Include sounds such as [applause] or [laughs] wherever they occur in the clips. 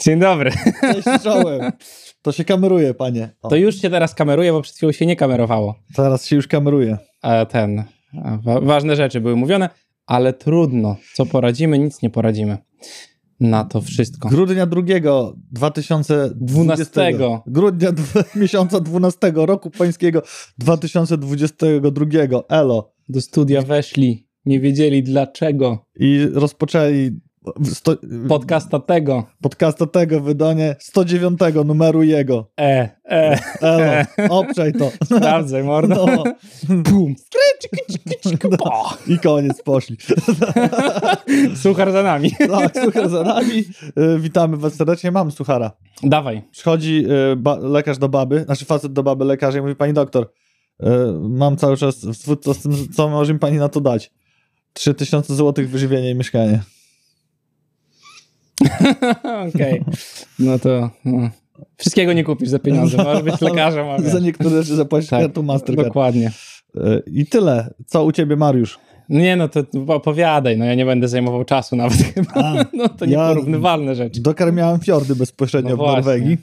Dzień dobry. Cześć czołem. To się kameruje, panie. O, To już się teraz kameruje, bo przed chwilą się nie kamerowało. teraz się już kameruje. A ten, a wa ważne rzeczy były mówione, ale trudno. Co poradzimy? Nic nie poradzimy. Na to wszystko. Grudnia 2 2012. 12. Grudnia [laughs] miesiąca 12 roku pańskiego 2022. Elo. Do studia weszli, nie wiedzieli dlaczego. I rozpoczęli sto, Podcasta tego. podcasta tego wydanie 109 numeru jego. E, e, Elo. Obczaj to. sprawdzaj, mordo. No. Bum. Po. I koniec, poszli. Suchar za nami. Tak, suchar za nami. Y, Witamy was serdecznie. Mam suchara. Dawaj. Przychodzi ba- lekarz do baby, znaczy facet do baby lekarza i mówi, pani doktor, y, mam cały czas tym, co może mi pani na to dać? 3000 zł wyżywienie i mieszkanie. [laughs] Okej. No to... No. Wszystkiego nie kupisz za pieniądze. Możesz być lekarzem. [laughs] Za niektóre rzeczy zapłacić Tak, kartą Mastercard. Dokładnie. Y, I tyle. Co u ciebie, Mariusz? Nie, no to opowiadaj, no ja nie będę zajmował czasu nawet [laughs] chyba. A, No to ja- nieporównywalne rzeczy. Dokarmiałem fiordy bezpośrednio No w. Norwegii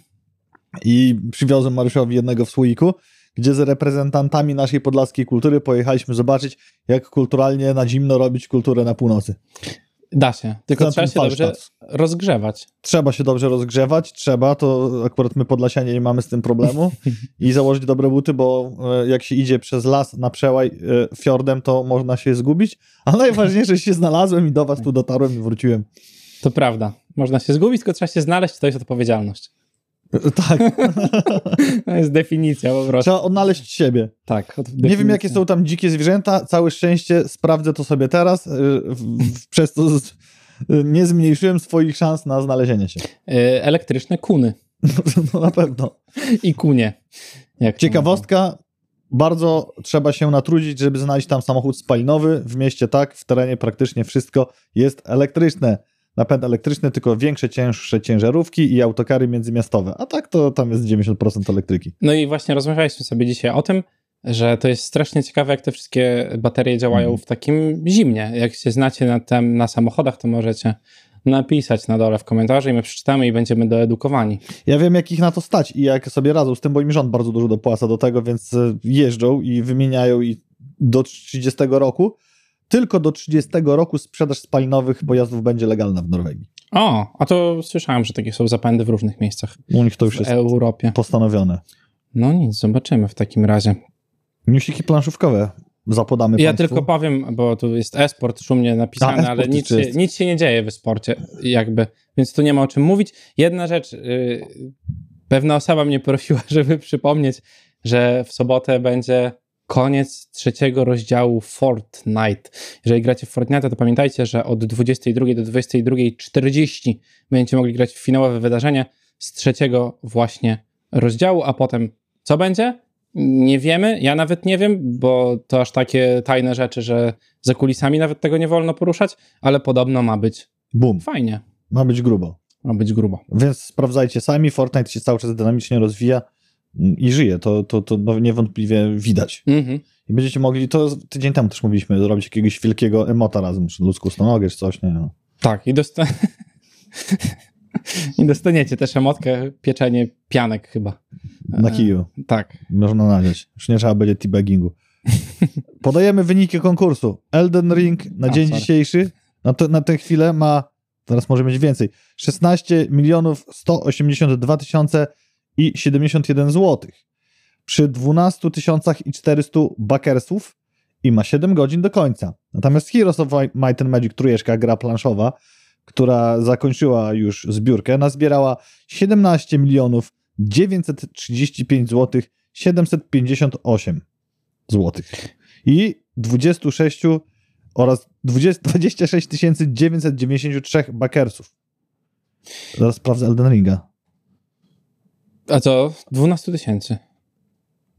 i przywiozłem Mariuszowi jednego w słoiku, gdzie z reprezentantami naszej podlaskiej kultury pojechaliśmy zobaczyć, jak kulturalnie na zimno robić kulturę na północy. Da się, tylko Centrum trzeba się dobrze rozgrzewać. Trzeba się dobrze rozgrzewać, trzeba, to akurat my Podlasianie nie mamy z tym problemu [laughs] i założyć dobre buty, bo e, jak się idzie przez las na przełaj e, fiordem, to można się zgubić, ale najważniejsze, że się znalazłem i do was tu dotarłem i wróciłem. To prawda. Można się zgubić, tylko trzeba się znaleźć, to jest odpowiedzialność. [laughs] Tak, To jest definicja po prostu. trzeba odnaleźć siebie. Tak. od- Nie wiem, definicja. jakie są tam dzikie zwierzęta. Całe szczęście sprawdzę to sobie teraz. y, [laughs] Przez to nie zmniejszyłem swoich szans na znalezienie się. Y, Elektryczne kuny [laughs] No na pewno. i kunie. Jak Ciekawostka. Bardzo trzeba się natrudzić, żeby znaleźć tam samochód spalinowy. W mieście tak, w terenie praktycznie wszystko jest elektryczne. Napęd elektryczny, tylko większe, cięższe ciężarówki i autokary międzymiastowe. A tak to tam jest 90% elektryki. No i właśnie rozmawialiśmy sobie dzisiaj o tym, że to jest strasznie ciekawe, jak te wszystkie baterie działają Mhm. w takim zimnie. Jak się znacie na, tem, na samochodach, to możecie napisać na dole w komentarzu i my przeczytamy i będziemy doedukowani. Ja wiem, jak ich na to stać i jak sobie radzą z tym, bo im rząd bardzo dużo dopłaca do tego, więc e, jeżdżą i wymieniają i do 30 roku. Tylko do 30 roku sprzedaż spalinowych pojazdów będzie legalna w Norwegii. O, a to słyszałem, że takie są zapędy w różnych miejscach U nich to już w jest Europie. postanowione. No nic, zobaczymy w takim razie. Newsiki planszówkowe zapodamy Ja państwu. tylko powiem, bo tu jest e-sport szumnie napisane, ale nic się, nic się nie dzieje w sporcie, jakby, więc tu nie ma o czym mówić. Jedna rzecz, yy, pewna osoba mnie prosiła, [laughs] żeby przypomnieć, że w sobotę będzie koniec trzeciego rozdziału Fortnite. Jeżeli gracie w Fortnite, to pamiętajcie, że od 22 do 22.40 będziecie mogli grać w finałowe wydarzenie z trzeciego właśnie rozdziału, a potem co będzie? Nie wiemy, ja nawet nie wiem, bo to aż takie tajne rzeczy, że za kulisami nawet tego nie wolno poruszać, ale podobno ma być Bum, fajnie, ma być grubo. ma być grubo. Więc sprawdzajcie sami, Fortnite się cały czas dynamicznie rozwija i żyje, to, to, to no niewątpliwie widać. Mhm. I będziecie mogli, to tydzień temu też mówiliśmy, zrobić jakiegoś wielkiego emota razem, czy ludzką stonogę, czy coś, nie no. Tak, i, dosta... [laughs] i dostaniecie też emotkę pieczenie pianek chyba. Na E, kiju. Tak. Można nadziać. Już nie trzeba będzie teabaggingu. [laughs] Podajemy wyniki konkursu. Elden Ring na A, dzień sorry. dzisiejszy, na, te, na tę chwilę ma, teraz może mieć więcej, 16 milionów 182 tysiące i 71 złotych. Przy 12 tysiącach i 400 bakersów i ma 7 godzin do końca. Natomiast Heroes of Might and Magic trójeczka, gra planszowa, która zakończyła już zbiórkę, nazbierała 17 milionów 935 zł 758 zł. I 26 oraz 20, 26 993 bakersów. Zaraz sprawdzę Elden Ringa. A co? 12 tysięcy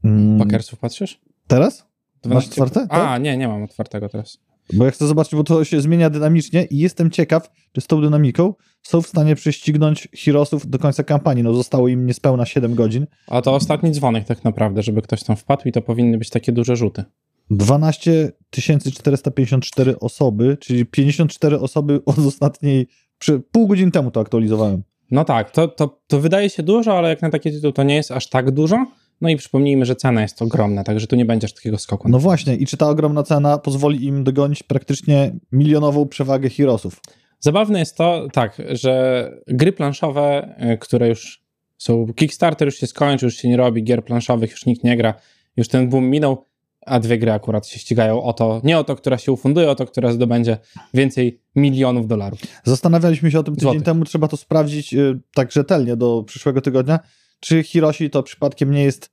Mm, patrzysz? Teraz? 12... otwarte? A, Tak? nie, nie mam otwartego teraz. Bo ja chcę zobaczyć, bo to się zmienia dynamicznie i jestem ciekaw, czy z tą dynamiką są w stanie prześcignąć Heroesów do końca kampanii. No zostało im niespełna 7 godzin. A to ostatni dzwonek tak naprawdę, żeby ktoś tam wpadł i to powinny być takie duże rzuty. 12 454 osoby, czyli 54 osoby od ostatniej, przy, pół godziny temu to aktualizowałem. No tak, to, to, to wydaje się dużo, ale jak na taki tytuł to nie jest aż tak dużo. No i przypomnijmy, że cena jest ogromna, także tu nie będziesz takiego skoku. No właśnie, i czy ta ogromna cena pozwoli im dogonić praktycznie milionową przewagę Heroesów? Zabawne jest to, tak, że gry planszowe, y, które już są, Kickstarter już się skończył, już się nie robi, gier planszowych już nikt nie gra, już ten boom minął, a dwie gry akurat się ścigają o to, nie o to, która się ufunduje, o to, która zdobędzie więcej milionów dolarów. Zastanawialiśmy się o tym tydzień Złotych. temu, trzeba to sprawdzić y, tak rzetelnie do przyszłego tygodnia, czy Hiroshi to przypadkiem nie jest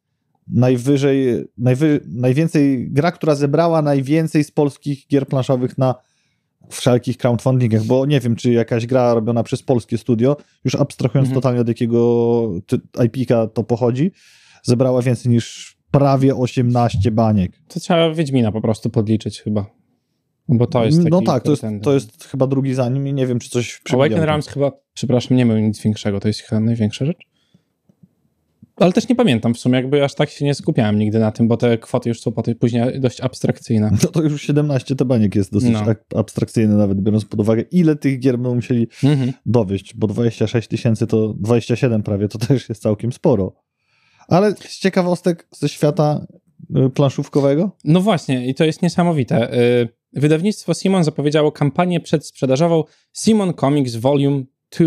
najwyżej, najwy, najwięcej, gra, która zebrała najwięcej z polskich gier planszowych na wszelkich crowdfundingach, bo nie wiem, czy jakaś gra robiona przez polskie studio, już abstrahując Mhm. totalnie od jakiego IP-ka to pochodzi, zebrała więcej niż prawie 18 baniek. To trzeba Wiedźmina po prostu podliczyć chyba. Bo to jest taki no tak, to jest, to jest chyba drugi za nim i nie wiem, czy coś Awaken. Realms chyba, przepraszam, nie miał nic większego, to jest chyba największa rzecz. Ale też nie pamiętam w sumie, jakby aż tak się nie skupiałem nigdy na tym, bo te kwoty już są potem później dość abstrakcyjne. No to już 17 te baniek jest dosyć No. ab- abstrakcyjny nawet, biorąc pod uwagę, ile tych gier będą musieli Mhm. dowieść, bo 26 tysięcy to 27 prawie, to też jest całkiem sporo. Ale z ciekawostek ze świata y, planszówkowego? No właśnie, i to jest niesamowite. Y, Wydawnictwo Simon zapowiedziało kampanię przedsprzedażową Simon Comics Volume 2,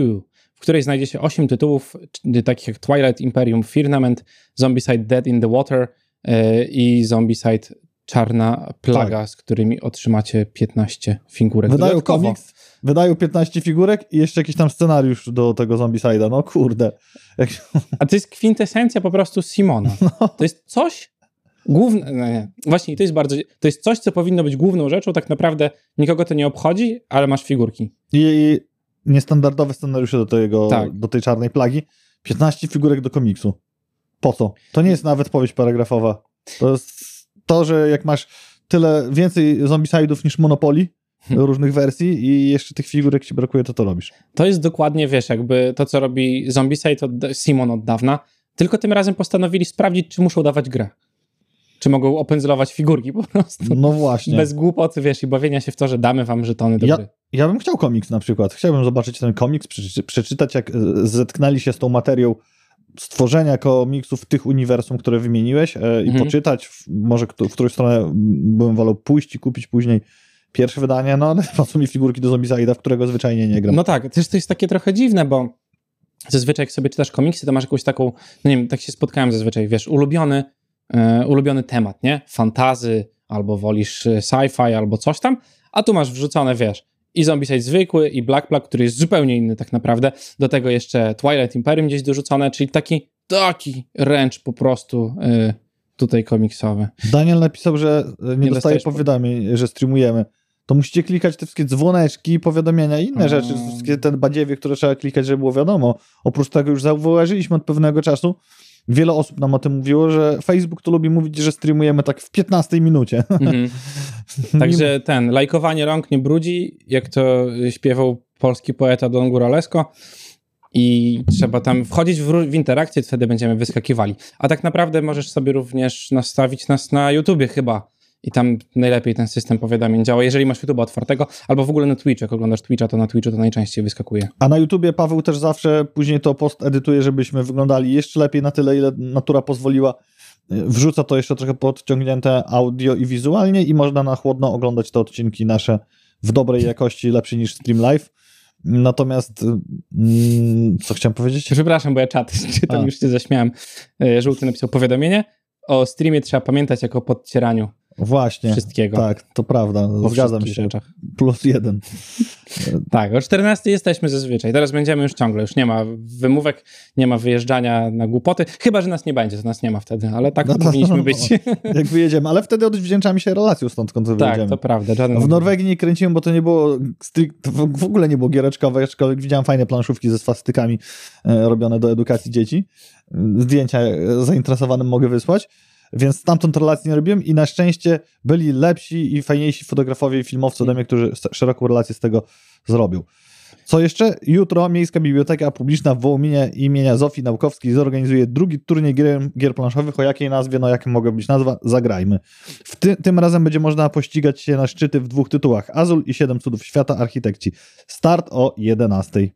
w której znajdzie się 8 tytułów, c- takich jak Twilight Imperium Firmament, Zombicide Dead in the Water y, i Zombicide Czarna Plaga, z którymi otrzymacie 15 figurek. Wydają komiks, wydają 15 figurek i jeszcze jakiś tam scenariusz do tego Zombicide'a. No kurde. Jak... A to jest kwintesencja po prostu Simona. [laughs] No. To jest coś główne. No nie. Właśnie, to jest bardzo. To jest coś, co powinno być główną rzeczą. Tak naprawdę nikogo to nie obchodzi, ale masz figurki. I, I niestandardowe scenariusze do, tego, Tak. do tej czarnej plagi. 15 figurek do komiksu. Po co? To nie jest nawet powieść paragrafowa. To jest to, że jak masz tyle więcej zombicide'ów niż Monopoly Hmm. Różnych wersji i jeszcze tych figurek ci brakuje, to to robisz. To jest dokładnie, wiesz, jakby to, co robi Zombicide od Simon od dawna. Tylko tym razem postanowili sprawdzić, czy muszą dawać grę. Czy mogą opędzlować figurki po prostu. No właśnie. Bez głupot, wiesz, i bawienia się w to, że damy wam żetony do Ja- gry. Ja bym chciał komiks na przykład. Chciałbym zobaczyć ten komiks, przeczy- przeczytać, jak e, zetknęli się z tą materią stworzenia komiksów tych uniwersum, które wymieniłeś e, i Mhm. poczytać, może kto, w którą stronę bym wolał pójść i kupić później pierwsze wydanie, no ale [laughs] po co mi figurki do Zombicide'a, w którego zwyczajnie nie gram. No tak, też to jest takie trochę dziwne, bo zazwyczaj jak sobie czytasz komiksy, to masz jakąś taką, no nie wiem, tak się spotkałem zazwyczaj, wiesz, ulubiony, e, ulubiony temat, nie? Fantazy, albo wolisz e, sci-fi, albo coś tam, a tu masz wrzucone, wiesz, i Zombicide zwykły, i Black Plague, który jest zupełnie inny tak naprawdę, do tego jeszcze Twilight Imperium gdzieś dorzucone, czyli taki, taki wręcz po prostu e, tutaj komiksowy. Daniel napisał, że nie, Nie dostaje powiadomień, że streamujemy. To musicie klikać te wszystkie dzwoneczki, powiadomienia i inne rzeczy, wszystkie te badziewie, które trzeba klikać, żeby było wiadomo. Oprócz tego już zauważyliśmy od pewnego czasu, wiele osób nam o tym mówiło, że Facebook to lubi mówić, że streamujemy tak w 15 minucie. Mhm. [laughs] Także ten, lajkowanie rąk nie brudzi, jak to śpiewał polski poeta Don Góralesko i trzeba tam wchodzić w, w interakcję, wtedy będziemy wyskakiwali. A tak naprawdę możesz sobie również nastawić nas na YouTubie chyba i tam najlepiej ten system powiadomień działa, jeżeli masz YouTube'a otwartego, albo w ogóle na Twitchu, jak oglądasz Twitcha, to na Twitchu to najczęściej wyskakuje. A na YouTubie Paweł też zawsze później to post edytuje, żebyśmy wyglądali jeszcze lepiej na tyle, ile natura pozwoliła. Wrzuca to jeszcze trochę podciągnięte audio i wizualnie i można na chłodno oglądać te odcinki nasze w dobrej jakości, lepszy niż Stream Live. Natomiast, mm, co chciałem powiedzieć? Przepraszam, bo ja czat [laughs] czytam, A. już się zaśmiałem. E, Żółty napisał powiadomienie. O streamie trzeba pamiętać jako podcieraniu Właśnie, wszystkiego. tak, to prawda, po zgadzam się. rzeczach. Plus jeden. [laughs] Tak, o 14 jesteśmy zazwyczaj. Teraz będziemy już ciągle. Już nie ma wymówek, nie ma wyjeżdżania na głupoty. Chyba, że nas nie będzie, to nas nie ma wtedy, ale tak No to powinniśmy [laughs] być. Jak wyjedziemy, ale wtedy odwdzięczamy się relacją stąd, skąd tak, wyjedziemy. to prawda. Żaden W Norwegii nie kręciłem, bo to nie było w w ogóle nie było giereczkowe, aczkolwiek widziałem fajne planszówki ze swastykami e, robione do edukacji dzieci. Zdjęcia e, zainteresowanym mogę wysłać, więc stamtąd relacji nie robiłem i na szczęście byli lepsi i fajniejsi fotografowie i filmowcy ode mnie, którzy szeroką relację z tego zrobił. Co jeszcze? Jutro Miejska Biblioteka Publiczna w Wołominie imienia Zofii Naukowskiej zorganizuje drugi turniej gier, gier planszowych. O jakiej nazwie? No jaka mogła być nazwa? Zagrajmy. W ty, tym razem będzie można pościgać się na szczyty w dwóch tytułach. Azul i Siedem Cudów Świata Architekci. Start o 11.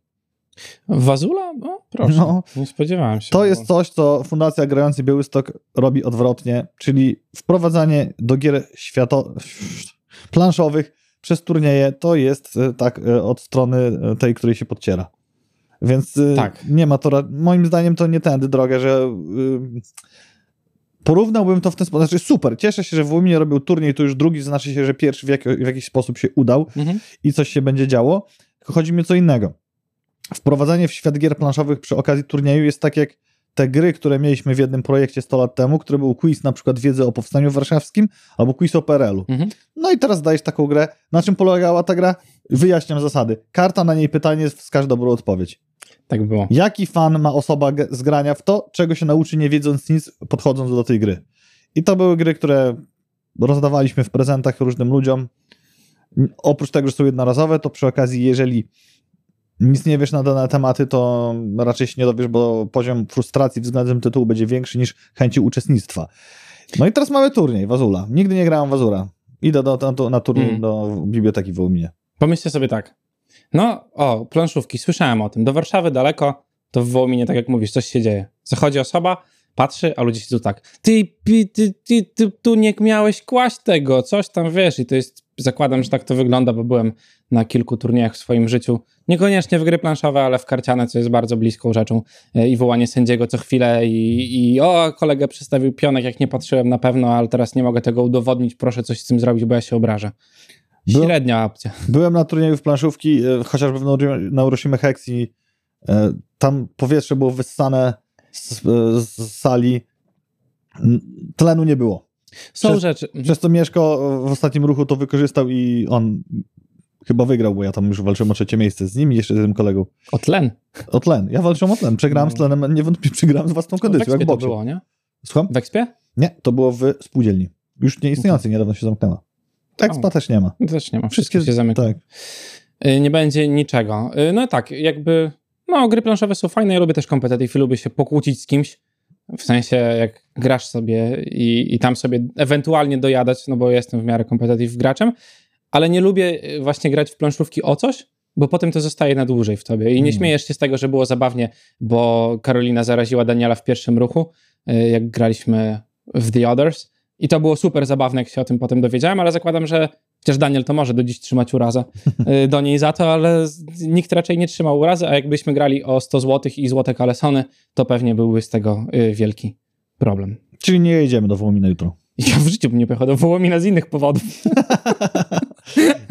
Wazula? No, proszę. No. Nie spodziewałem się. To jest coś, co Fundacja Grający Białystok robi odwrotnie, czyli wprowadzanie do gier świato... planszowych przez turnieje, to jest e, tak e, od strony e, tej, której się podciera. Więc Tak. nie ma to, moim zdaniem to nie tędy drogę, że porównałbym to w ten sposób, znaczy super, cieszę się, że w Łuminie robił turniej, to już drugi, znaczy się, że pierwszy w, jak, w jakiś sposób się udał Mhm. i coś się będzie działo, chodzi mi o co innego. Wprowadzanie w świat gier planszowych przy okazji turnieju jest tak jak te gry, które mieliśmy w jednym projekcie 100 lat temu, który był quiz na przykład wiedzy o Powstaniu Warszawskim albo quiz o PRL-u. Mhm. No i teraz dajesz taką grę. Na czym polegała ta gra? Wyjaśniam zasady. Karta na niej pytanie, wskaż dobrą odpowiedź. Tak było. Jaki fan ma osoba z grania w to, czego się nauczy nie wiedząc nic, podchodząc do tej gry? I to były gry, które rozdawaliśmy w prezentach różnym ludziom. Oprócz tego, że są jednorazowe, to przy okazji, jeżeli nic nie wiesz na dane tematy, to raczej się nie dowiesz, bo poziom frustracji względem tytułu będzie większy niż chęci uczestnictwa. No i teraz mamy turniej, Wazula. Nigdy nie grałem w Wazura. Idę do, na, na turniej Mm. do biblioteki w Wołominie. Pomyślcie sobie tak. No, o, planszówki, słyszałem o tym. Do Warszawy daleko, to w Wołominie, tak jak mówisz, coś się dzieje. Zachodzi osoba, patrzy, a ludzie siedzą tak. Ty, ty, ty, ty, ty tu nie miałeś kłaść tego, coś tam wiesz. I to jest, zakładam, że tak to wygląda, bo byłem na kilku turniejach w swoim życiu. Niekoniecznie w gry planszowe, ale w karciane, co jest bardzo bliską rzeczą. E, I wołanie sędziego co chwilę i, i o, kolega przedstawił pionek, jak nie patrzyłem na pewno, ale teraz nie mogę tego udowodnić, proszę coś z tym zrobić, bo ja się obrażę. Było- Średnia opcja. Byłem na turnieju w planszówki, e, chociażby na Uroshima Hex i e, tam powietrze było wyssane z, z sali. Tlenu nie było. Są Przez- rzeczy. Przez to Mieszko w ostatnim ruchu to wykorzystał i on chyba wygrał, bo ja tam już walczyłem o trzecie miejsce z nim i jeszcze z tym kolegą. O tlen. O tlen. Ja walczyłem o tlen. Przegrałem z tlenem, niewątpliwie przegrałem z własną w kondycją, jak to było, nie? Słucham? W Expie? Nie, to było w spółdzielni. Już nie istniejącej, niedawno się zamknęła. Expa też nie ma. Też nie ma. Wszystkie Wszystkie się zamyka. Tak. Y, Nie będzie niczego. Y, No tak, jakby. No, gry planszowe są fajne. Ja lubię też competitive i lubię się pokłócić z kimś. W sensie, jak grasz sobie i, i tam sobie ewentualnie dojadać, no bo jestem w miarę competitive graczem, ale nie lubię y, właśnie grać w planszówki o coś, bo potem to zostaje na dłużej w tobie. I nie Mm. śmiejesz się z tego, że było zabawnie, bo Karolina zaraziła Daniela w pierwszym ruchu, y, jak graliśmy w The Others. I to było super zabawne, jak się o tym potem dowiedziałem, ale zakładam, że chociaż Daniel to może do dziś trzymać urazę [laughs] y, do niej za to, ale nikt raczej nie trzymał urazy, a jakbyśmy grali o 100 zł i złote kalesony, to pewnie byłby z tego y, wielki problem. Czyli nie jedziemy do Wołomina jutro. [laughs] Ja w życiu bym nie pojechał do Wołomina z innych powodów. [laughs]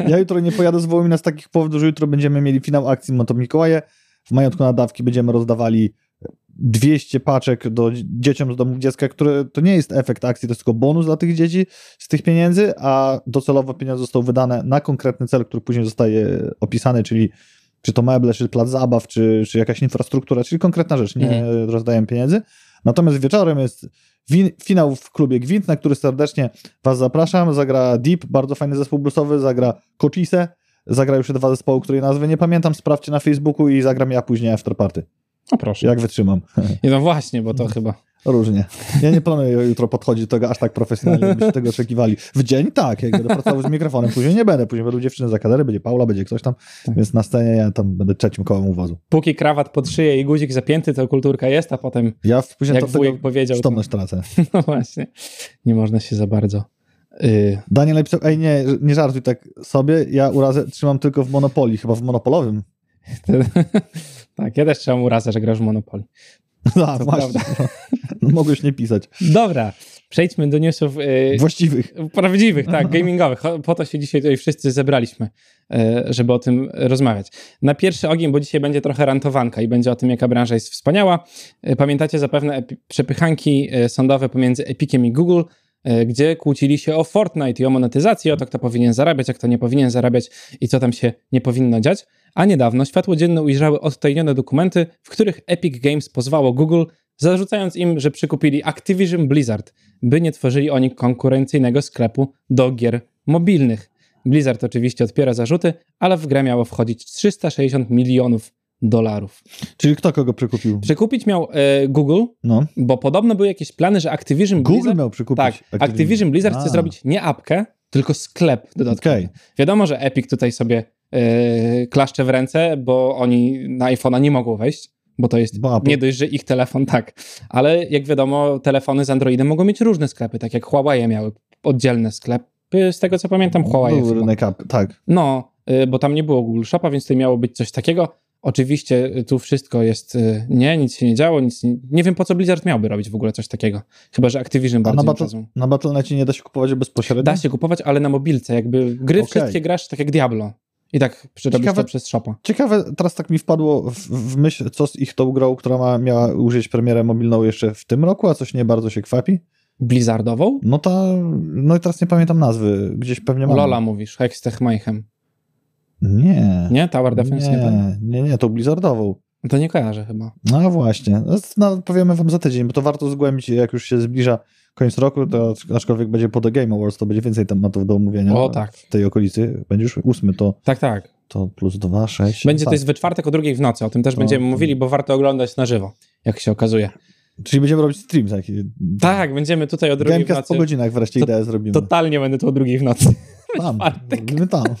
Ja jutro nie pojadę z Wołomina z takich powodów, że jutro będziemy mieli finał akcji Moto Mikołaje. W majątku na dawki będziemy rozdawali 200 paczek do dzie- dzieciom z domów dziecka, które to nie jest efekt akcji, to jest tylko bonus dla tych dzieci z tych pieniędzy, a docelowo pieniądze zostały wydane na konkretny cel, który później zostaje opisany, czyli czy to meble, czy plac zabaw, czy, czy jakaś infrastruktura, czyli konkretna rzecz, nie Mhm. rozdajemy pieniędzy. Natomiast wieczorem jest win, finał w klubie Gwint, na który serdecznie Was zapraszam. Zagra Deep, bardzo fajny zespół bluesowy, zagra Kochise, zagra już dwa zespoły, której nazwy nie pamiętam, sprawdźcie na Facebooku i zagram ja później afterparty. No proszę. Jak wytrzymam. No właśnie, bo to chyba... Różnie. Ja nie planuję jutro podchodzić do tego aż tak profesjonalnie, jakbyście tego oczekiwali. W dzień tak, jak będę pracował z mikrofonem, później nie będę, później będą dziewczyny za kadery, będzie Paula, będzie ktoś tam, Tak. więc na scenie ja tam będę trzecim kołem u wozu. Póki krawat pod szyję i guzik zapięty, to kulturka jest, a potem, Ja w- później jak to wujek powiedział, to, przytomność tracę. [laughs] no właśnie, nie można się za bardzo... Y, Daniel napisał, ej nie, nie żartuj tak sobie, ja urazę trzymam tylko w Monopolii, chyba w Monopolowym. [laughs] tak, ja też trzymam urazę, że grasz w Monopoly. [laughs] No, właśnie. No, mogłeś nie pisać. Dobra, przejdźmy do newsów y, Właściwych. Prawdziwych, tak, [laughs] gamingowych. Po to się dzisiaj tutaj wszyscy zebraliśmy, e, żeby o tym rozmawiać. Na pierwszy ogień, bo dzisiaj będzie trochę rantowanka i będzie o tym, jaka branża jest wspaniała. E, Pamiętacie zapewne epi- przepychanki e, sądowe pomiędzy Epiciem i Google, gdzie kłócili się o Fortnite i o monetyzację, o to, kto powinien zarabiać, a kto nie powinien zarabiać i co tam się nie powinno dziać. A niedawno światło dzienne ujrzały odtajnione dokumenty, w których Epic Games pozwało Google, zarzucając im, że przykupili Activision Blizzard, by nie tworzyli oni konkurencyjnego sklepu do gier mobilnych. Blizzard oczywiście odpiera zarzuty, ale w grę miało wchodzić 360 milionów dolarów. Czyli kto kogo przekupił? Przekupić miał e, Google, No. bo podobno były jakieś plany, że Activision Google Blizzard... miał przekupić. Tak, Activision Blizzard A. chce zrobić nie apkę, tylko sklep dodatkowy. Okej. Wiadomo, że Epic tutaj sobie yy, klaszcze w ręce, bo oni na iPhone'a nie mogą wejść, bo to jest Bo nie dość, że ich telefon tak. Ale jak wiadomo, telefony z Androidem mogą mieć różne sklepy, tak jak Huawei miały oddzielne sklepy, z tego co pamiętam, Huawei. Był rynek tak. No, y, bo tam nie było Google Shopa, więc tutaj miało być coś takiego. Oczywiście y, tu wszystko jest y, nie, nic się nie działo, nic nie, nie wiem po co Blizzard miałby robić w ogóle coś takiego. Chyba, że Activision A bardzo na, battle, na Battle.necie nie da się kupować bezpośrednio? Da się kupować, ale na mobilce, jakby gry Okej. wszystkie grasz tak jak Diablo. I tak przerobisz Ciekawe- to przez Shopa. Ciekawe, teraz tak mi wpadło w, w myśl, co z ich tą grą, która ma, miała użyć premierę mobilną jeszcze w tym roku, a coś nie bardzo się kwapi. Blizzardową? No ta, no i teraz nie pamiętam nazwy, gdzieś pewnie mam. Lola mówisz, Hextech Mayhem. Nie. Nie? Tower Defense nie, nie, nie, nie, nie, tą Blizzardową. To nie kojarzę chyba. No właśnie, no, powiemy wam za tydzień, bo to warto zgłębić, jak już się zbliża koniec roku, to aczkolwiek będzie po The Game Awards, to będzie więcej tematów do omówienia. O tak. W tej okolicy, będzie już ósmy, to, Tak, tak. to plus dwa, sześć. Będzie no to jest we czwartek o drugiej w nocy, o tym też To- będziemy mówili, bo warto oglądać na żywo, jak się okazuje. Czyli będziemy robić stream taki. Tak, będziemy tutaj o drugiej w Gamecast po nocy. godzinach wreszcie To- ideę zrobimy. Totalnie będę tu o drugiej w nocy. Tam, robimy tam. [laughs]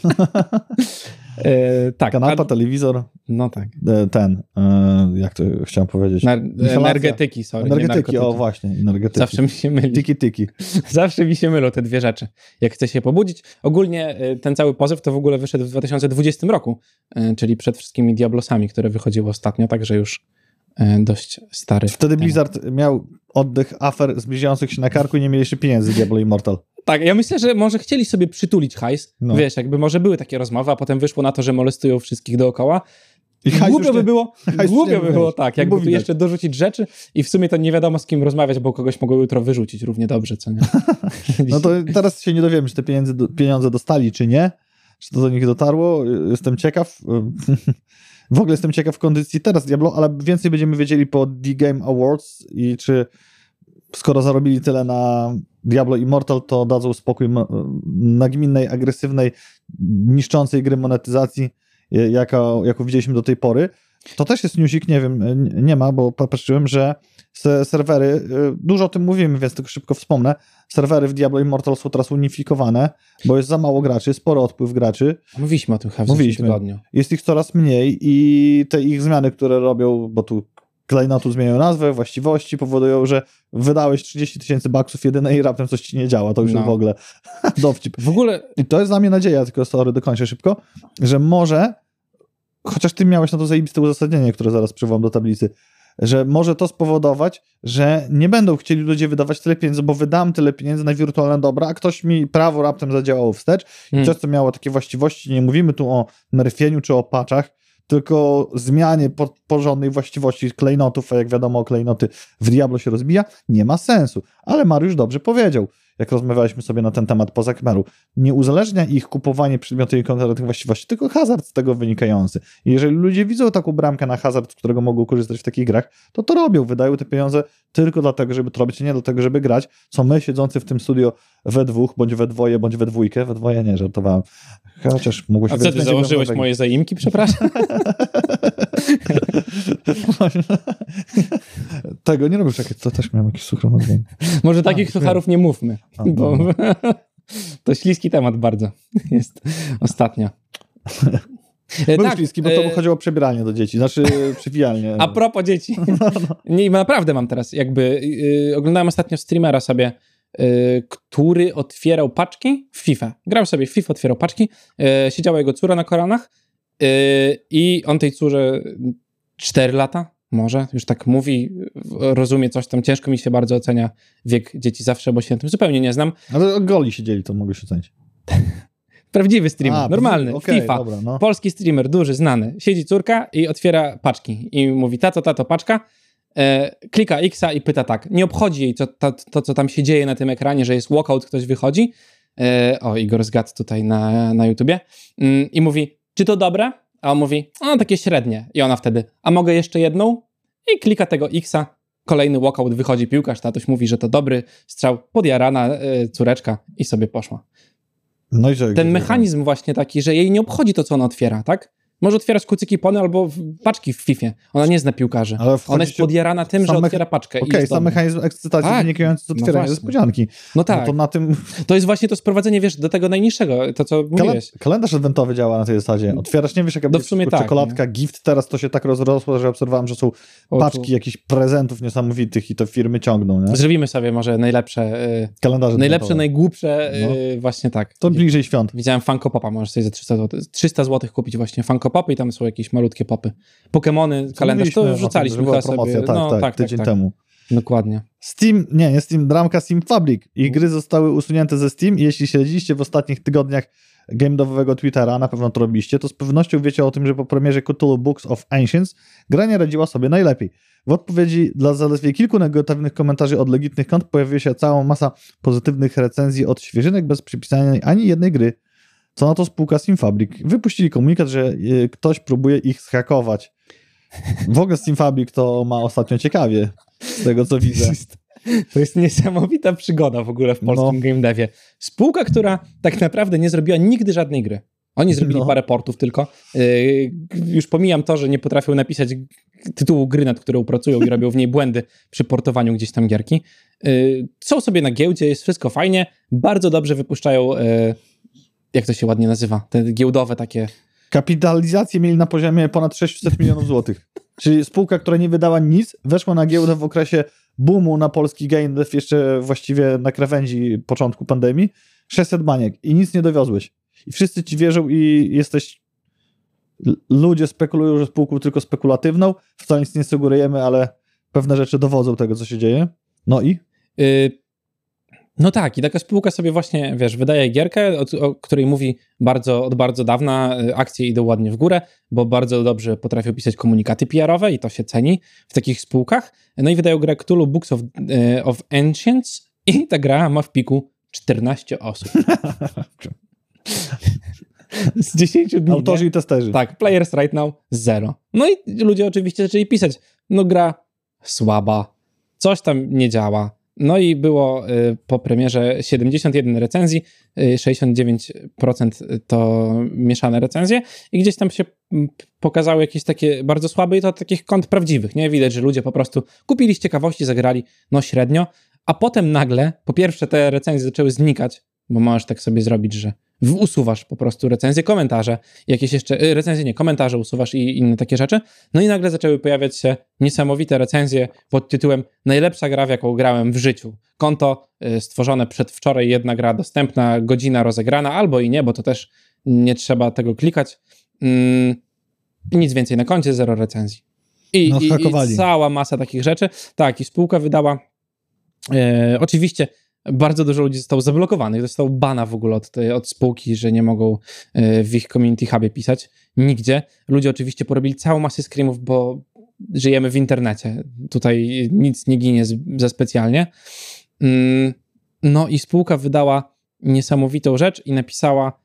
E, tak, Kanapa, a- telewizor, no tak. e, ten, e, jak to chciałem powiedzieć? Na, Inhalacja. energetyki, sorry. Energetyki, o właśnie, energetyki. Zawsze mi się myli. Tiki, tiki. [laughs] Zawsze mi się mylą te dwie rzeczy, jak chcę się pobudzić. Ogólnie y, ten cały pozew to w ogóle wyszedł w 2020 roku, y, czyli przed wszystkimi Diablosami, które wychodziły ostatnio, także już dość stary. Wtedy temat. Blizzard miał oddech afer zbliżających się na karku i nie mieli jeszcze pieniędzy z Diablo Immortal. Tak, ja myślę, że może chcieli sobie przytulić hajs. No. Wiesz, jakby może były takie rozmowy, a potem wyszło na to, że molestują wszystkich dookoła. I Głupio by nie- było, [laughs] głupio by było tak, jakby tu jeszcze dorzucić rzeczy i w sumie to nie wiadomo z kim rozmawiać, bo kogoś mogą jutro wyrzucić równie dobrze, co nie? [laughs] No to teraz się nie dowiemy, czy te pieniądze, pieniądze dostali, czy nie. Czy to do nich dotarło. Jestem ciekaw. [laughs] W ogóle jestem ciekaw kondycji teraz Diablo, ale więcej będziemy wiedzieli po The Game Awards i czy skoro zarobili tyle na Diablo Immortal, to dadzą spokój nagminnej, agresywnej, niszczącej gry monetyzacji, jaka, jaką widzieliśmy do tej pory. To też jest newsik, nie wiem, nie ma, bo patrzyłem, że se- serwery, e, dużo o tym mówimy, więc tylko szybko wspomnę, serwery w Diablo Immortal są teraz unifikowane, bo jest za mało graczy, spory odpływ graczy, Mówiliśmy o tym chyba w Mówiliśmy. tygodniu. jest ich coraz mniej i te ich zmiany, które robią, bo tu klejnotu zmieniają nazwę, właściwości, powodują, że wydałeś 30 tysięcy baksów jedyne i raptem coś ci nie działa, to już No. w ogóle [laughs] dowcip. W ogóle I to jest dla mnie nadzieja, tylko sorry, dokończę szybko, że może, chociaż ty miałeś na to zajebiste uzasadnienie, które zaraz przywołam do tablicy, że może to spowodować, że nie będą chcieli ludzie wydawać tyle pieniędzy, bo wydam tyle pieniędzy na wirtualne dobra, a ktoś mi prawo raptem zadziałało wstecz i Mm. coś, co miało takie właściwości, nie mówimy tu o nerfieniu czy o paczach, tylko zmianie po, porządnej właściwości klejnotów, a jak wiadomo klejnoty w Diablo się rozbija, nie ma sensu. Ale Mariusz dobrze powiedział, jak rozmawialiśmy sobie na ten temat poza kamerą. Nie uzależnia ich kupowanie przedmiotu i konkretnych właściwości, tylko hazard z tego wynikający. I jeżeli ludzie widzą taką bramkę na hazard, z którego mogą korzystać w takich grach, to to robią, wydają te pieniądze tylko dlatego, żeby to robić, a nie dlatego, żeby grać, co my siedzący w tym studio we dwóch, bądź we dwoje, bądź we dwójkę, we dwoje nie, żartowałem. Chociaż mogło się A że założyłeś będzie moje zaimki, przepraszam? [laughs] [laughs] Tego nie robisz, jakie to też miałem na dłoń. Może takich wiem. sucharów nie mówmy, A, bo dobra. [laughs] to śliski temat bardzo [laughs] jest ostatnio. E, Był tak, śliski, bo to e, chodziło o przebieranie do dzieci, znaczy przywijalnie. A propos dzieci. Nie, naprawdę mam teraz jakby. Yy, oglądałem ostatnio streamera sobie, yy, który otwierał paczki w FIFA. Grał sobie w FIFA, otwierał paczki. Yy, siedziała jego córa na kolanach yy, i on tej córze 4 lata, może, już tak mówi, rozumie coś tam. Ciężko mi się bardzo ocenia wiek dzieci zawsze, bo się na tym zupełnie nie znam. Ale goli siedzieli, to mogę się ocenić. [laughs] Prawdziwy streamer, A, normalny, okej, FIFA. Dobra, no. Polski streamer, duży, znany. Siedzi córka i otwiera paczki. I mówi, tato, tato, paczka. E, klika X i pyta tak. Nie obchodzi jej to, to, to, co tam się dzieje na tym ekranie, że jest walkout, ktoś wychodzi. E, o, Igor zgadł tutaj na, na YouTubie. Mm, I mówi, czy to dobre? A on mówi, no takie średnie. I ona wtedy, a mogę jeszcze jedną? I klika tego Xa. Kolejny walkout, wychodzi piłkarz, tatoś mówi, że to dobry strzał, podjarana e, córeczka i sobie poszła No i że, ten mechanizm właśnie taki, że jej nie obchodzi to, co ona otwiera, tak? Może otwierać kucyki pony albo paczki w FIFA. Ona nie zna piłkarzy. Ona jest podjarana tym, że otwiera paczkę. Okej, jest sam mechanizm ekscytacji Tak, wynikający z no otwierania właśnie. niespodzianki. No tak, No to na tym [laughs] to jest właśnie to sprowadzenie, wiesz, do tego najniższego, to co kalen- mówiłeś. kalendarz adwentowy działa na tej zasadzie. Otwierasz, nie wiesz jaka No w sumie tak, czekoladka, gift, teraz to się tak rozrosło, że obserwowałem, że są O, paczki jakichś prezentów niesamowitych i to firmy ciągną, nie? Zrobimy sobie może najlepsze, y, Kalendarze najlepsze, adwentowe. najgłupsze, No. y, właśnie tak. To bliżej świąt. Widziałem Funko Popa, możesz sobie za 300 zł, 300 zł kupić właśnie Funko Popy i tam są jakieś malutkie popy. Pokemony, kalendarz, Mówiliśmy o to wrzucaliśmy chyba promocja, sobie. tak, no, tak, tak, tydzień tak, temu. Dokładnie. Steam, nie, nie Steam, ramka Steam Fabric. Ich gry zostały usunięte ze Steam. Jeśli śledziliście w ostatnich tygodniach game devowego Twittera, na pewno to robiliście, to z pewnością wiecie o tym, że po premierze Cthulhu Books of Ancients gra nie radziła sobie najlepiej. W odpowiedzi dla zaledwie kilku negatywnych komentarzy od legitnych kont pojawiła się cała masa pozytywnych recenzji od świeżynek bez przypisania ani jednej gry. Co na to spółka Steam Fabric? Wypuścili komunikat, że y, ktoś próbuje ich zhakować. W ogóle Steam Fabric to ma ostatnio ciekawie, z tego co widzę. To jest niesamowita przygoda w ogóle w polskim game devie. Spółka, która tak naprawdę nie zrobiła nigdy żadnej gry. Oni zrobili No. parę portów tylko. Yy, już pomijam to, że nie potrafią napisać tytułu gry, nad którą pracują i robią w niej błędy przy portowaniu gdzieś tam gierki. Yy, są sobie na giełdzie, jest wszystko fajnie. Bardzo dobrze wypuszczają, yy, jak to się ładnie nazywa, te giełdowe takie Kapitalizację mieli na poziomie ponad 600 milionów złotych. [laughs] Czyli spółka, która nie wydała nic, weszła na giełdę w okresie boomu na polski game dev, jeszcze właściwie na krawędzi początku pandemii. 600 baniek i nic nie dowiozłeś. I wszyscy ci wierzą i jesteś... Ludzie spekulują, że spółką tylko spekulatywną, wcale nic nie sugerujemy, ale pewne rzeczy dowodzą tego, co się dzieje. No i? Y, No tak, i taka spółka sobie właśnie, wiesz, wydaje gierkę, o, o której mówi bardzo, od bardzo dawna, y, akcje idą ładnie w górę, bo bardzo dobrze potrafią pisać komunikaty PR-owe i to się ceni w takich spółkach. No i wydają grę Cthulhu Books of, y, of Ancients i ta gra ma w piku 14 osób. Z 10 dni. nie? Autorzy i testerzy. Tak, players right now zero. No i ludzie oczywiście zaczęli pisać, no gra słaba, coś tam nie działa. No i było y, po premierze 71 recenzji, y, 69% to mieszane recenzje i gdzieś tam się pokazały jakieś takie bardzo słabe i to takich kont prawdziwych, nie? Widać, że ludzie po prostu kupili z ciekawości, zagrali no średnio, a potem nagle, po pierwsze te recenzje zaczęły znikać, bo możesz tak sobie zrobić, że usuwasz po prostu recenzje, komentarze, jakieś jeszcze, y, recenzje nie, komentarze usuwasz i inne takie rzeczy. No i nagle zaczęły pojawiać się niesamowite recenzje pod tytułem najlepsza gra, w jaką grałem w życiu. Konto y, stworzone przedwczoraj, jedna gra dostępna, godzina rozegrana, albo i nie, bo to też nie trzeba tego klikać. Mm, i nic więcej na koncie, zero recenzji. I, No, i. I cała masa takich rzeczy. Tak, i spółka wydała e, oczywiście bardzo dużo ludzi zostało zablokowanych, dostał bana w ogóle od, od spółki, że nie mogą e, w ich community hubie pisać. Nigdzie. Ludzie oczywiście porobili całą masę screamów, bo żyjemy w internecie. Tutaj nic nie ginie za specjalnie. Mm, no i spółka wydała niesamowitą rzecz i napisała,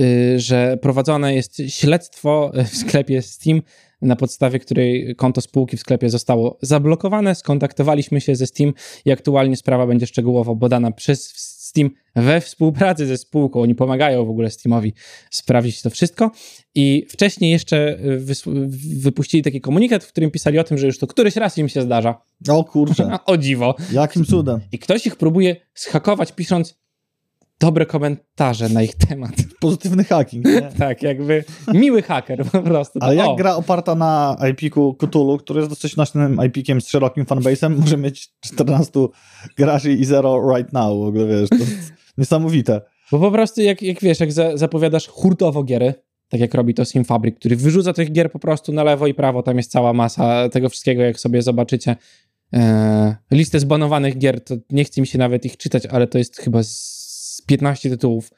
y, że prowadzone jest śledztwo w sklepie Steam, na podstawie której konto spółki w sklepie zostało zablokowane. Skontaktowaliśmy się ze Steam i aktualnie sprawa będzie szczegółowo badana przez Steam we współpracy ze spółką. Oni pomagają w ogóle Steamowi sprawdzić to wszystko. I wcześniej jeszcze wys- wypuścili taki komunikat, w którym pisali o tym, że już to któryś raz im się zdarza. O kurczę, [laughs] o dziwo. jakim cudem. I ktoś ich próbuje zhakować, pisząc dobre komentarze na ich temat. [laughs] Pozytywny hacking. Nie? [laughs] Tak, jakby miły haker po prostu. Ale jak o, gra oparta na IP-ku Cthulhu, który jest dosyć nośnym IP-kiem z szerokim fanbase'em, może mieć 14 graczy i zero right now, w ogóle wiesz, to jest [laughs] niesamowite. Bo po prostu jak, jak wiesz, jak za, zapowiadasz hurtowo giery, tak jak robi to Sim Fabric, który wyrzuca tych gier po prostu na lewo i prawo, tam jest cała masa tego wszystkiego, jak sobie zobaczycie e, listę zbanowanych gier, to nie chce mi się nawet ich czytać, ale to jest chyba z 15 tytułów,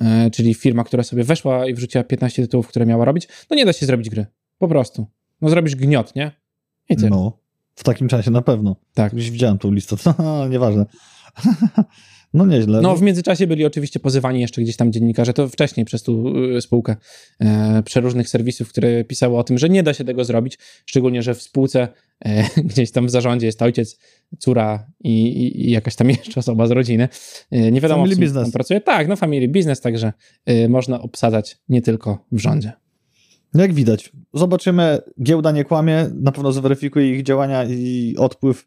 e, czyli firma, która sobie weszła i wrzuciła 15 tytułów, które miała robić, no nie da się zrobić gry, po prostu. No zrobisz gniot, nie? I tyle. No, w takim czasie na pewno. Tak. Gdzieś widziałem tą listę, to [laughs] nieważne. [laughs] No nieźle. No, w międzyczasie byli oczywiście pozywani jeszcze gdzieś tam dziennikarze, to wcześniej przez tą y, spółkę e, przeróżnych serwisów, które pisały o tym, że nie da się tego zrobić, szczególnie, że w spółce e, [laughs] gdzieś tam w zarządzie jest ojciec, córa i, i, i jakaś tam [laughs] jeszcze osoba z rodziny. E, nie wiadomo, Family kim business. tam pracuje. Tak, no family business, także e, można obsadzać nie tylko w rządzie. Jak widać, zobaczymy, giełda nie kłamie, na pewno zweryfikuje ich działania i odpływ,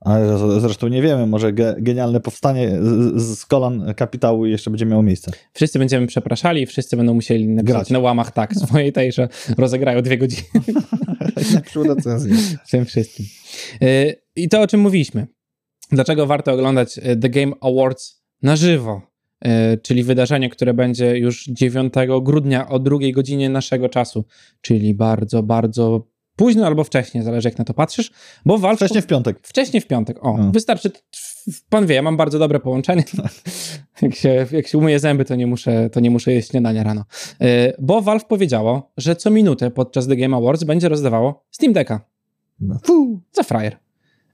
a zresztą nie wiemy, może ge genialne powstanie z, z kolan kapitału jeszcze będzie miało miejsce. Wszyscy będziemy przepraszali, wszyscy będą musieli napisać Grać. na łamach tak [laughs] swojej tej, że rozegrają dwie godziny [laughs] Najlepszą recenzję. tym wszystkim. Y, I to, o czym mówiliśmy. Dlaczego warto oglądać y, The Game Awards na żywo? Y, Czyli wydarzenie, które będzie już 9 grudnia o drugiej godzinie naszego czasu, czyli bardzo, bardzo późno albo wcześnie, zależy jak na to patrzysz, bo Valve Wcześniej w piątek. Wcześniej w piątek. O, No. wystarczy. Pan wie, ja mam bardzo dobre połączenie. [laughs] jak, się, jak się umyję zęby, to nie muszę, to nie muszę jeść śniadania rano. Yy, bo Valve powiedziało, że co minutę podczas The Game Awards będzie rozdawało Steam Decka Fu. za frajer.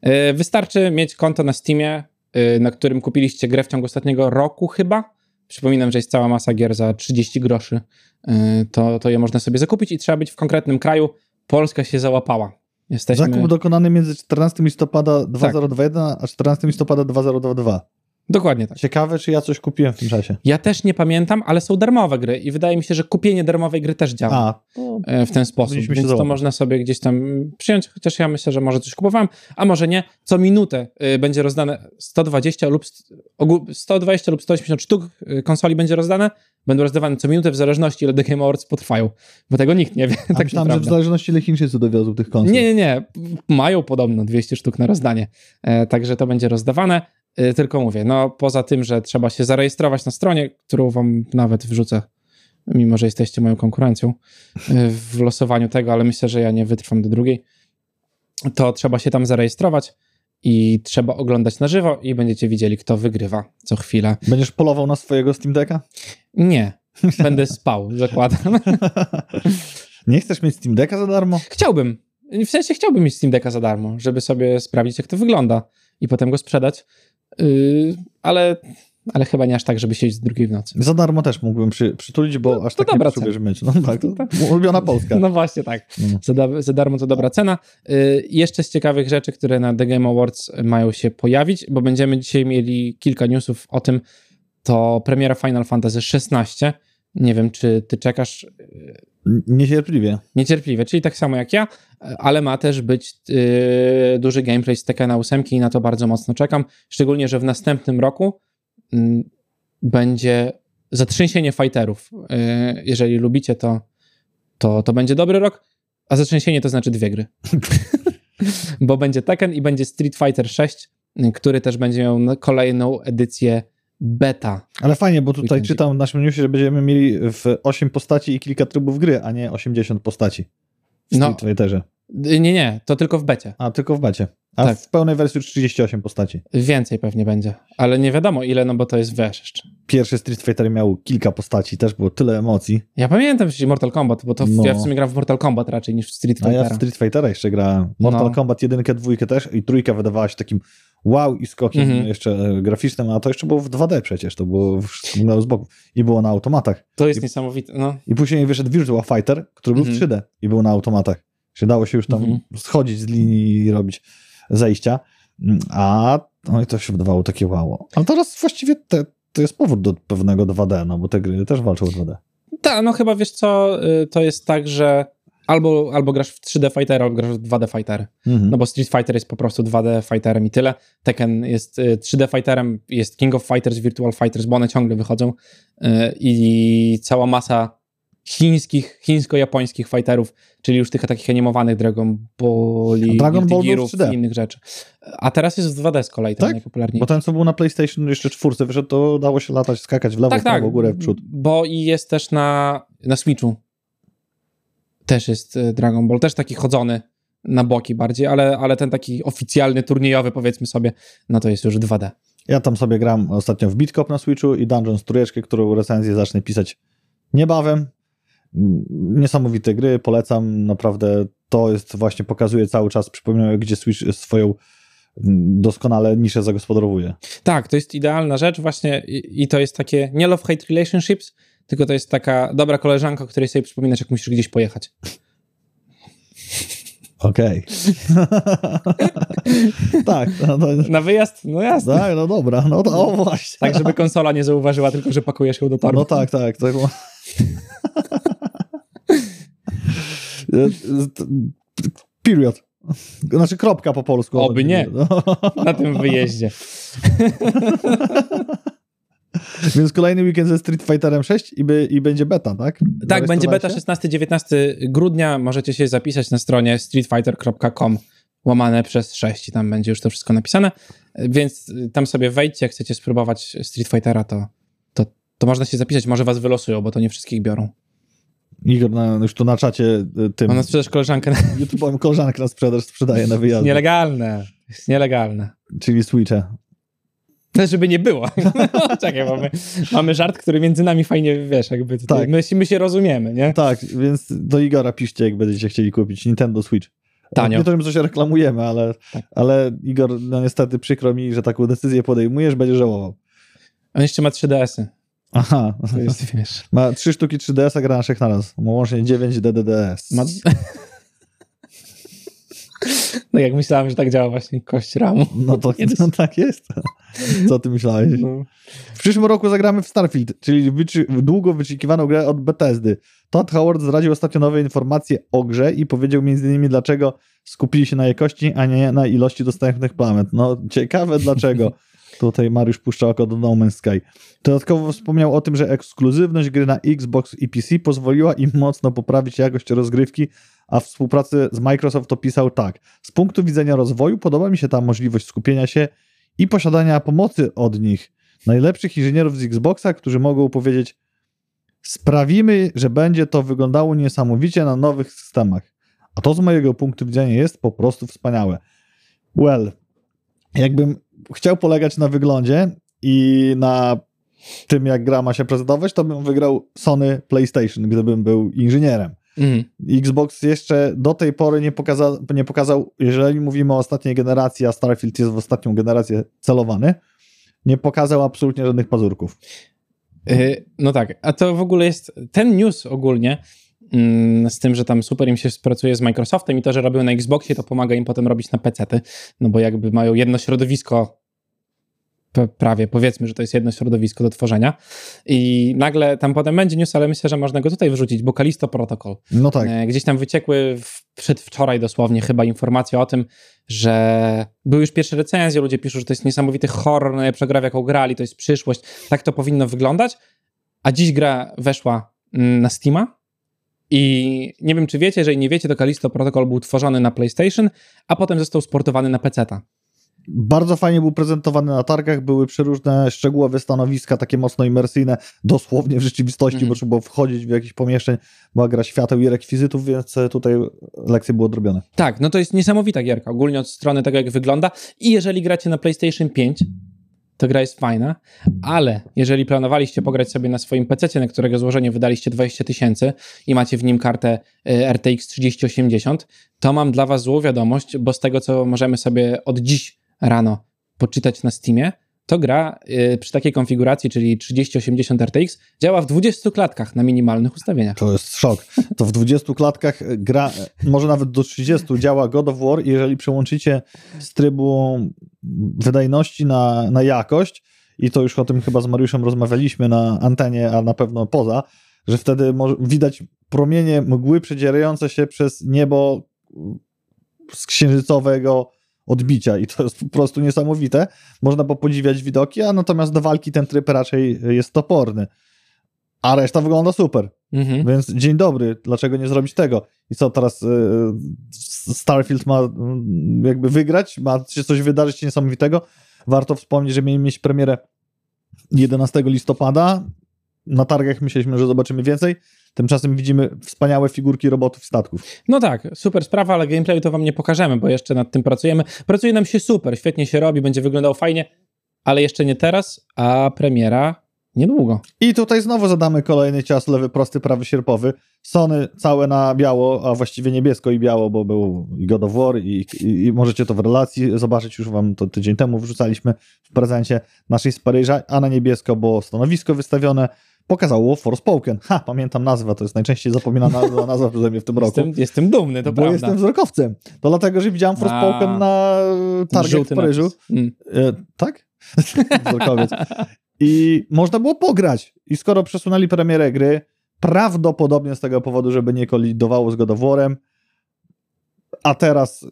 Yy, wystarczy mieć konto na Steamie, yy, na którym kupiliście grę w ciągu ostatniego roku chyba. Przypominam, że jest cała masa gier za 30 groszy. Yy, to, to je można sobie zakupić i trzeba być w konkretnym kraju. Polska się załapała. Jesteśmy... Zakup dokonany między 14 listopada 2021 a 14 listopada 2022. Dokładnie tak. Ciekawe, czy ja coś kupiłem w tym czasie. Ja też nie pamiętam, ale są darmowe gry i wydaje mi się, że kupienie darmowej gry też działa A, to e, w ten sposób, więc to można sobie gdzieś tam przyjąć, chociaż ja myślę, że może coś kupowałem, a może nie. Co minutę y, będzie rozdane 120 lub, st- ogół- 120 lub 180 sztuk y, konsoli będzie rozdane, będą rozdawane co minutę w zależności ile The Game Awards potrwają, bo tego nikt nie wie. a [laughs] tak myślałem, że w zależności ile Chińczycy dowiozą tych konsol. Nie, nie, nie. Mają podobno 200 sztuk na rozdanie. E, także to będzie rozdawane. E, tylko mówię, no poza tym, że trzeba się zarejestrować na stronie, którą wam nawet wrzucę, mimo że jesteście moją konkurencją e, w losowaniu tego, ale myślę, że ja nie wytrwam do drugiej, to trzeba się tam zarejestrować i trzeba oglądać na żywo i będziecie widzieli, kto wygrywa co chwilę. Będziesz polował na swojego Steam Decka? Nie, będę spał, [laughs] zakładam. Nie chcesz mieć Steam Decka za darmo? Chciałbym. W sensie chciałbym mieć Steam Decka za darmo, żeby sobie sprawdzić, jak to wygląda i potem go sprzedać. Yy, ale, ale chyba nie aż tak, żeby siedzieć z drugiej w nocy. Za darmo też mógłbym przy, przytulić, bo aż to tak nie żeby mieć. No tak, to [laughs] ulubiona Polska. No właśnie tak. No. Za, da, za darmo to dobra cena. Yy, jeszcze z ciekawych rzeczy, które na The Game Awards mają się pojawić, bo będziemy dzisiaj mieli kilka newsów o tym, to premiera Final Fantasy XVI. Nie wiem, czy ty czekasz Niecierpliwie. niecierpliwie, czyli tak samo jak ja, ale ma też być yy, duży gameplay z Tekkena 8 i na to bardzo mocno czekam, szczególnie, że w następnym roku mm, będzie zatrzęsienie fighterów. Yy, jeżeli lubicie, to, to, to będzie dobry rok, a zatrzęsienie to znaczy dwie gry. [laughs] Bo będzie Tekken i będzie Street Fighter 6, yy, który też będzie miał kolejną edycję beta. Ale fajnie, bo tutaj Weekendzie. czytam w naszym newsie, że będziemy mieli w 8 postaci i kilka trybów gry, a nie 80 postaci w No. Street Fighterze. Yy, Nie, nie, to tylko w becie. A, tylko w becie. A Tak. w pełnej wersji już 38 postaci. Więcej pewnie będzie, ale nie wiadomo ile, no bo to jest wiesz jeszcze. Pierwszy Street Fighter miał kilka postaci, też było tyle emocji. Ja pamiętam przecież Mortal Kombat, bo to w, No. ja w sumie gram w Mortal Kombat raczej niż w Street A ja w Street Fightera jeszcze grałem. Mortal No. Kombat 1, 2 też i trójka wydawała się takim wow i skokiem Mhm. jeszcze e, graficznym, a to jeszcze było w 2D przecież, to było w- z boku i było na automatach. To jest niesamowite. No. I później wyszedł Virtua Fighter, który był Mhm. w 3D i był na automatach. Się dało się już tam Mhm. schodzić z linii i robić zejścia. Mm, A no i to się wydawało takie wow. Ale teraz właściwie te, to jest powód do pewnego 2D, no bo te gry też walczą o 2D. Tak, no chyba wiesz co, y, to jest tak, że albo, albo grasz w 3D Fightera, albo grasz w 2D Fighter. Mhm. No bo Street Fighter jest po prostu 2D Fighterem i tyle. Tekken jest y, 3D Fighterem, jest King of Fighters, Virtual Fighters, bo one ciągle wychodzą y, i cała masa chińskich, chińsko-japońskich fighterów, czyli już tych takich animowanych Dragon Balli, Dragon Ball był w Girów 3D. i innych rzeczy. A teraz jest w 2D z kolei, ten Tak? najpopularniejszy. Bo ten, co był na PlayStation jeszcze czwórce wyszedł, to dało się latać, skakać w lewo, tak, w prawo, tak, górę, w przód. bo i jest też na, na Switchu. Też jest y, Dragon Ball, też taki chodzony na boki bardziej, ale, ale ten taki oficjalny, turniejowy powiedzmy sobie, no to jest już 2D. Ja tam sobie gram ostatnio w Beatcop na Switchu i Dungeons trójeczkę, którą recenzję zacznę pisać niebawem. Mm, Niesamowite gry, polecam, naprawdę to jest właśnie, pokazuje cały czas, przypominam, gdzie Switch swoją mm, doskonale niszę zagospodarowuje. Tak, to jest idealna rzecz właśnie i, i to jest takie nie love-hate relationships, tylko to jest taka dobra koleżanka, której sobie przypominasz, jak musisz gdzieś pojechać. Okej. [laughs] tak, no, to, Na wyjazd? No jasne. tak, no dobra, no to o, właśnie. Tak, żeby konsola nie zauważyła, tylko że pakujesz ją do torby. No tak, tak. tak. [laughs] Period. Znaczy kropka po polsku. Oby nie. Na tym wyjeździe. [laughs] [laughs] Więc kolejny weekend ze Street Fighterem 6 i, by, i będzie beta, tak? Tak, będzie beta 16-19 grudnia. Możecie się zapisać na stronie streetfighter.com łamane przez 6 i tam będzie już to wszystko napisane. Więc tam sobie wejdźcie, jak chcecie spróbować Street Fightera, to, to, to można się zapisać. Może was wylosują, bo to nie wszystkich biorą. Igor na, już tu na czacie y, tym... Ona sprzedaż koleżankę. Na... [laughs] YouTube'ową koleżankę na sprzedaż sprzedaje na wyjazd. Nielegalne. Jest nielegalne. Czyli Switche. No, żeby nie było. [laughs] Czekaj, mamy, mamy żart, który między nami fajnie, wiesz, jakby tutaj, tak. my, my się rozumiemy, nie? Tak, więc do Igora piszcie, jak będziecie chcieli kupić Nintendo Switch. Tanio. Nie to, że coś reklamujemy, ale, tak. ale Igor, no niestety przykro mi, że taką decyzję podejmujesz, będzie żałował. On jeszcze ma 3DS-y. Aha. To jest, wiesz. Ma trzy sztuki 3DS-a, gra na trzech na raz. Ma łącznie 9 DDDS. Ma... No jak myślałem, że tak działa właśnie kość ramu. No to [laughs] [laughs] no, tak jest. Co ty myślałeś? No. W przyszłym roku zagramy w Starfield, czyli wyczy długo wyczekiwaną grę od Bethesdy. Todd Howard zdradził ostatnio nowe informacje o grze i powiedział m.in. dlaczego skupili się na jakości, a nie na ilości dostępnych planet. No ciekawe dlaczego. [laughs] Tutaj Mariusz puszcza oko do No Man's Sky. Dodatkowo wspomniał o tym, że ekskluzywność gry na Xbox i PC pozwoliła im mocno poprawić jakość rozgrywki, a współpracy z Microsoft opisał tak. Z punktu widzenia rozwoju podoba mi się ta możliwość skupienia się i posiadania pomocy od nich, najlepszych inżynierów z Xboxa, którzy mogą powiedzieć sprawimy, że będzie to wyglądało niesamowicie na nowych systemach. A to z mojego punktu widzenia jest po prostu wspaniałe. Well, jakbym chciał polegać na wyglądzie i na tym, jak gra ma się prezentować, to bym wygrał Sony PlayStation, gdybym był inżynierem. Mm. Xbox jeszcze do tej pory nie, pokaza, nie pokazał, jeżeli mówimy o ostatniej generacji, a Starfield jest w ostatnią generację celowany, nie pokazał absolutnie żadnych pazurków. Yy, no tak, a to w ogóle jest ten news ogólnie yy, z tym, że tam super im się współpracuje z Microsoftem i to, że robią na Xboxie, to pomaga im potem robić na PC-ty, no bo jakby mają jedno środowisko prawie powiedzmy, że to jest jedno środowisko do tworzenia. I nagle tam potem będzie news, ale myślę, że można go tutaj wrzucić, bo Kalisto Protocol. No tak. E, gdzieś tam wyciekły w, przedwczoraj dosłownie chyba informacje o tym, że były już pierwsze recenzje, ludzie piszą, że to jest niesamowity horror, najlepsza gra, w jaką grali, to jest przyszłość, tak to powinno wyglądać. A dziś gra weszła mm, na Steama, i nie wiem, czy wiecie, jeżeli nie wiecie, to Kalisto Protocol był tworzony na PlayStation, a potem został sportowany na PC-ta. Bardzo fajnie był prezentowany na targach, były przeróżne szczegółowe stanowiska, takie mocno imersyjne, dosłownie w rzeczywistości, mm. bo trzeba było wchodzić w jakieś pomieszczeń, była gra świateł i rekwizytów, więc tutaj lekcje były odrobione. Tak, no to jest niesamowita gierka, ogólnie od strony tego, jak wygląda i jeżeli gracie na PlayStation 5, to gra jest fajna, ale jeżeli planowaliście pograć sobie na swoim PC, na którego złożenie wydaliście 20 tysięcy i macie w nim kartę y, RTX 3080, to mam dla was złą wiadomość, bo z tego, co możemy sobie od dziś rano poczytać na Steamie, to gra yy, przy takiej konfiguracji, czyli 3080 RTX, działa w 20 klatkach na minimalnych ustawieniach. To jest szok. To w 20 klatkach gra, może nawet do 30 działa God of War jeżeli przełączycie z trybu wydajności na, na jakość, i to już o tym chyba z Mariuszem rozmawialiśmy na antenie, a na pewno poza, że wtedy widać promienie mgły przedzierające się przez niebo z księżycowego odbicia i to jest po prostu niesamowite. Można podziwiać widoki, a natomiast do walki ten tryb raczej jest toporny. A reszta wygląda super. Mhm. Więc dzień dobry, dlaczego nie zrobić tego? I co teraz y, Starfield ma y, jakby wygrać? Ma się coś wydarzyć niesamowitego? Warto wspomnieć, że mieliśmy mieć premierę 11 listopada. Na targach myśleliśmy, że zobaczymy więcej. Tymczasem widzimy wspaniałe figurki robotów statków. No tak, super sprawa, ale gameplayu to wam nie pokażemy, bo jeszcze nad tym pracujemy. Pracuje nam się super, świetnie się robi, będzie wyglądał fajnie, ale jeszcze nie teraz, a premiera niedługo. I tutaj znowu zadamy kolejny cios lewy, prosty, prawy, sierpowy. Sony całe na biało, a właściwie niebiesko i biało, bo był i God of War i, i, i możecie to w relacji zobaczyć, już wam to tydzień temu wrzucaliśmy w prezencie naszej z Paryża, a na niebiesko było stanowisko wystawione, pokazało Forspoken. Ha, pamiętam nazwę, to jest najczęściej zapominana [laughs] nazwa przeze mnie w tym roku. Jestem, jestem dumny, to bo prawda. jestem wzrokowcem. To dlatego, że widziałem Forspoken A, na targach w Paryżu. Mm. E, tak? [laughs] Wzrokowiec. I można było pograć. I skoro przesunęli premierę gry, prawdopodobnie z tego powodu, żeby nie kolidowało z God of War'em, a teraz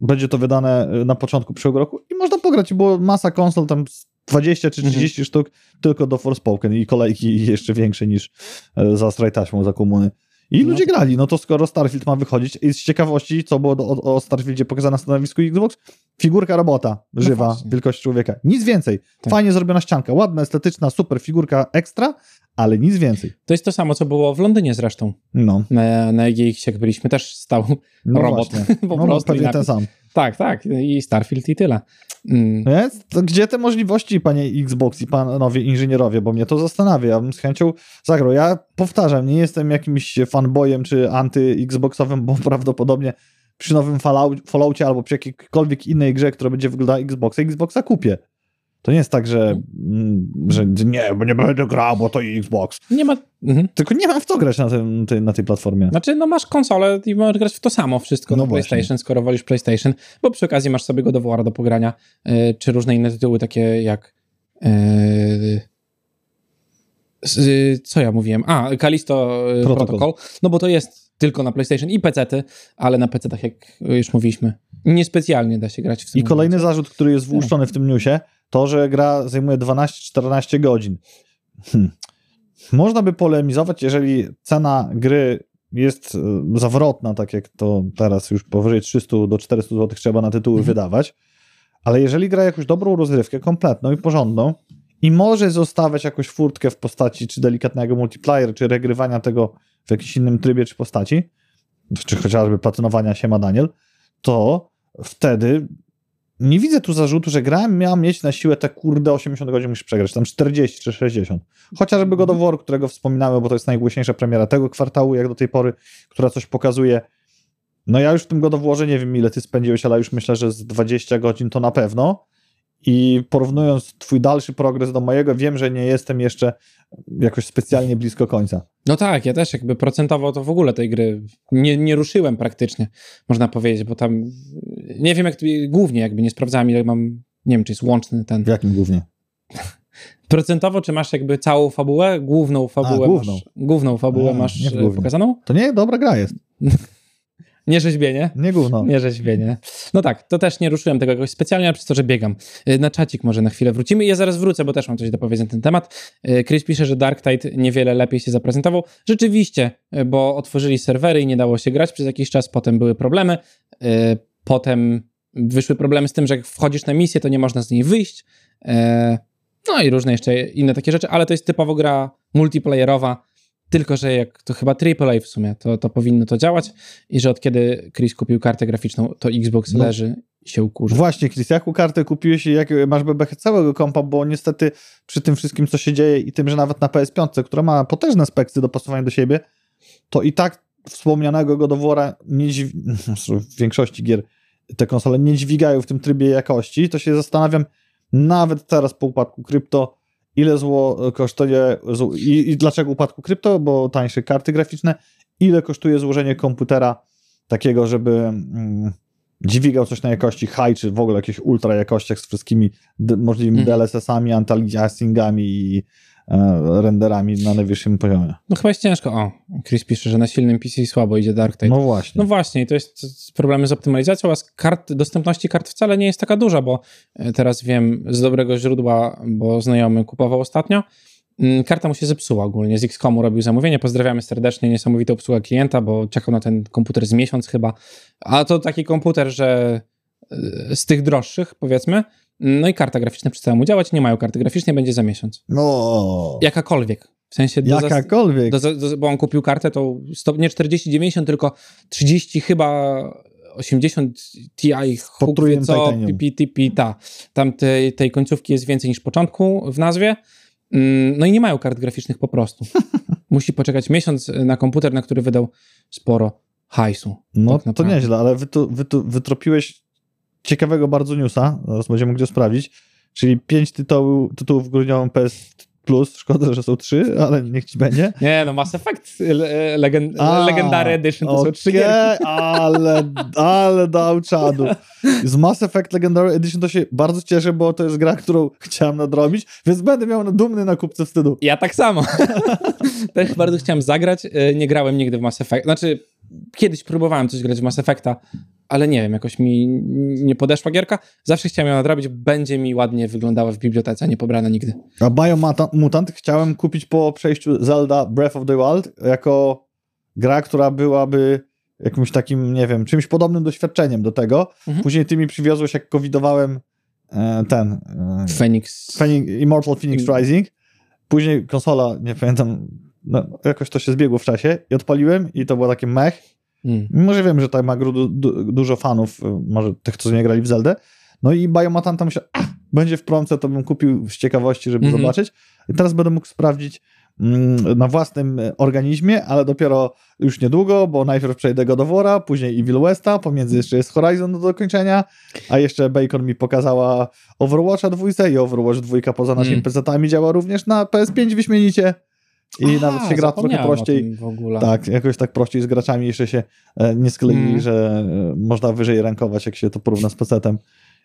będzie to wydane y, na początku przyszłego roku i można pograć, bo masa konsol, tam 20 czy 30 mhm. sztuk tylko do Forspoken i kolejki [laughs] jeszcze większe niż e, za Stray Taśmą, za komuny. I no. ludzie grali, no to skoro Starfield ma wychodzić, i z ciekawości, co było do, o, o Starfieldzie pokazane na stanowisku Xbox, figurka robota, no żywa, no wielkości człowieka. Nic więcej. Tak. Fajnie zrobiona ścianka, ładna, estetyczna, super figurka ekstra, ale nic więcej. To jest to samo, co było w Londynie zresztą. No. Na, na EGX, jak byliśmy, też stał no robot. [laughs] po no, prostu. Pewnie ten sam. Tak, tak. I Starfield i tyle. Mm. To gdzie te możliwości, panie Xbox i panowie inżynierowie, bo mnie to zastanawia. Ja bym z chęcią zagrał. Ja powtarzam, nie jestem jakimś fanboyem czy anty-Xboxowym, bo [laughs] prawdopodobnie przy nowym Falloutie albo przy jakiejkolwiek innej grze, która będzie wyglądała Xboxa, Xboxa kupię. To nie jest tak, że, mm, że nie, bo nie będę grał, bo to Xbox. Nie ma. Mhm. Tylko nie mam w co grać na, tym, tej, na tej platformie. Znaczy, no masz konsolę i możesz grać w to samo wszystko no na właśnie. PlayStation, skoro wolisz PlayStation, bo przy okazji masz sobie go do do pogrania, yy, czy różne inne tytuły, takie jak. Yy, co ja mówiłem? A, Kalisto Protocol. Protocol. No bo to jest tylko na PlayStation i PC-ty, ale na PC-tach, jak już mówiliśmy, niespecjalnie da się grać w tym I kolejny zarzut, który jest włuszczony w tym newsie, to, że gra zajmuje 12-14 godzin. Hm. Można by polemizować, jeżeli cena gry jest e, zawrotna, tak jak to teraz już powyżej 300 do 400 zł trzeba na tytuły mhm. wydawać, ale jeżeli gra jakąś dobrą rozrywkę, kompletną i porządną i może zostawiać jakąś furtkę w postaci czy delikatnego multiplayer, czy regrywania tego w jakimś innym trybie czy postaci, czy chociażby platynowania się ma Daniel, to wtedy nie widzę tu zarzutu, że grałem miała mieć na siłę te kurde 80 godzin musisz przegrać, tam 40 czy 60. Chociażby God of War, którego wspominałem, bo to jest najgłośniejsza premiera tego kwartału, jak do tej pory, która coś pokazuje. No ja już w tym God of Warze nie wiem ile ty spędziłeś, ale już myślę, że z 20 godzin to na pewno. I porównując twój dalszy progres do mojego, wiem, że nie jestem jeszcze jakoś specjalnie blisko końca. No tak, ja też jakby procentowo to w ogóle tej gry nie, nie ruszyłem praktycznie, można powiedzieć, bo tam nie wiem jak, głównie jakby nie sprawdzałem ile mam, nie wiem czy jest łączny ten... W jakim głównie? [laughs] Procentowo, czy masz jakby całą fabułę, główną fabułę A, główną. masz, główną fabułę A, masz pokazaną? To nie, dobra gra jest. [laughs] Nie rzeźbienie. Nie gówno. Nie rzeźbienie. No tak, to też nie ruszyłem tego jakoś specjalnie, ale przez to, że biegam. Y, na czacik może na chwilę wrócimy. Ja zaraz wrócę, bo też mam coś do powiedzenia na ten temat. Y, Chris pisze, że Dark Tide niewiele lepiej się zaprezentował. Rzeczywiście, y, bo otworzyli serwery i nie dało się grać przez jakiś czas, potem były problemy. Potem wyszły problemy z tym, że jak wchodzisz na misję, to nie można z niej wyjść. No i różne jeszcze inne takie rzeczy, ale to jest typowo gra multiplayerowa, tylko, że jak to chyba AAA w sumie, to, to powinno to działać i że od kiedy Chris kupił kartę graficzną, to Xbox no. leży i się ukurza. Właśnie, Chris, jaką kartę kupiłeś i jak masz bebechę całego kompa, bo niestety przy tym wszystkim, co się dzieje i tym, że nawet na PS5, która ma potężne speksy dopasowania do siebie, to i tak wspomnianego go do wora nie dźwig... [laughs] w większości gier te konsole nie dźwigają w tym trybie jakości, to się zastanawiam, nawet teraz po upadku krypto, ile zło kosztuje i, i dlaczego upadku krypto, bo tańsze karty graficzne, ile kosztuje złożenie komputera takiego, żeby mm, dźwigał coś na jakości high, czy w ogóle jakieś ultra jakościach z wszystkimi możliwymi mm. DLSS-ami, anti-aliasingami i renderami na najwyższym poziomie. No chyba jest ciężko. O, Chris pisze, że na silnym PC słabo idzie Dark Tide. No właśnie. No właśnie, to jest problemy z optymalizacją, a z kart, dostępności kart wcale nie jest taka duża, bo e, teraz wiem z dobrego źródła, bo znajomy kupował ostatnio, mm, karta mu się zepsuła ogólnie. Z XCOMu robił zamówienie. Pozdrawiamy serdecznie. Niesamowita obsługa klienta, bo czekał na ten komputer z miesiąc chyba. A to taki komputer, że e, z tych droższych, powiedzmy, no i karta graficzna przestała mu działać, nie mają karty graficznej, będzie za miesiąc. No. Jakakolwiek. W sensie do Jakakolwiek. Do, do, bo on kupił kartę, to nie 40-90, tylko 30 chyba 80 Ti, Potrójnym co, PPTP, ta. Tam tej, tej końcówki jest więcej niż początku w nazwie. Mm, no i nie mają kart graficznych po prostu. [laughs] Musi poczekać miesiąc na komputer, na który wydał sporo hajsu. No tak to nieźle, ale wy tu, wy tu wytropiłeś ciekawego bardzo newsa, zaraz będziemy mogli sprawdzić, czyli pięć tytułów, tytułów grudniowym PS, Plus, szkoda, że są trzy, ale niech ci będzie. Nie, no Mass Effect le, legend, A, Legendary Edition to okay, są trzy gierki. ale, ale dał czadu. Z Mass Effect Legendary Edition to się bardzo cieszę, bo to jest gra, którą chciałem nadrobić, więc będę miał dumny na kupce wstydu. Ja tak samo. [laughs] Też bardzo chciałem zagrać. E, Nie grałem nigdy w Mass Effect. Znaczy, kiedyś próbowałem coś grać w Mass Effecta, ale nie wiem, jakoś mi nie podeszła gierka. Zawsze chciałem ją nadrobić. Będzie mi ładnie wyglądała w bibliotece, a nie pobrana nigdy. A Biomutant chciałem kupić po przejściu Zelda Breath of the Wild jako gra, która byłaby jakimś takim, nie wiem, czymś podobnym doświadczeniem do tego. Mhm. Później ty mi przywiozłeś, jak covidowałem e, ten e, Phoenix. Phoenix, Immortal Phoenix Mm. Rising. Później konsola, nie pamiętam, no, jakoś to się zbiegło w czasie i odpaliłem i to było takie mech. Mm. Może wiem, że tutaj ma du, dużo fanów, y, może tych, co nie grali w Zeldę. No i Biomatanta myślałem, a, będzie w promce, to bym kupił z ciekawości, żeby Mhm. zobaczyć. I teraz będę mógł sprawdzić mm, na własnym y, organizmie, ale dopiero już niedługo, bo najpierw przejdę God of War'a, później Evil Westa, pomiędzy jeszcze jest Horizon do dokończenia, a jeszcze Bacon mi pokazała Overwatcha dwójce i Overwatch dwójka poza naszymi Mm. PC-tami działa również na PS5 wyśmienicie i nawet się gra trochę prościej. Tak, jakoś tak prościej z graczami jeszcze się e, nie sklei, Mm. że e, można wyżej rankować, jak się to porówna z PC-tem.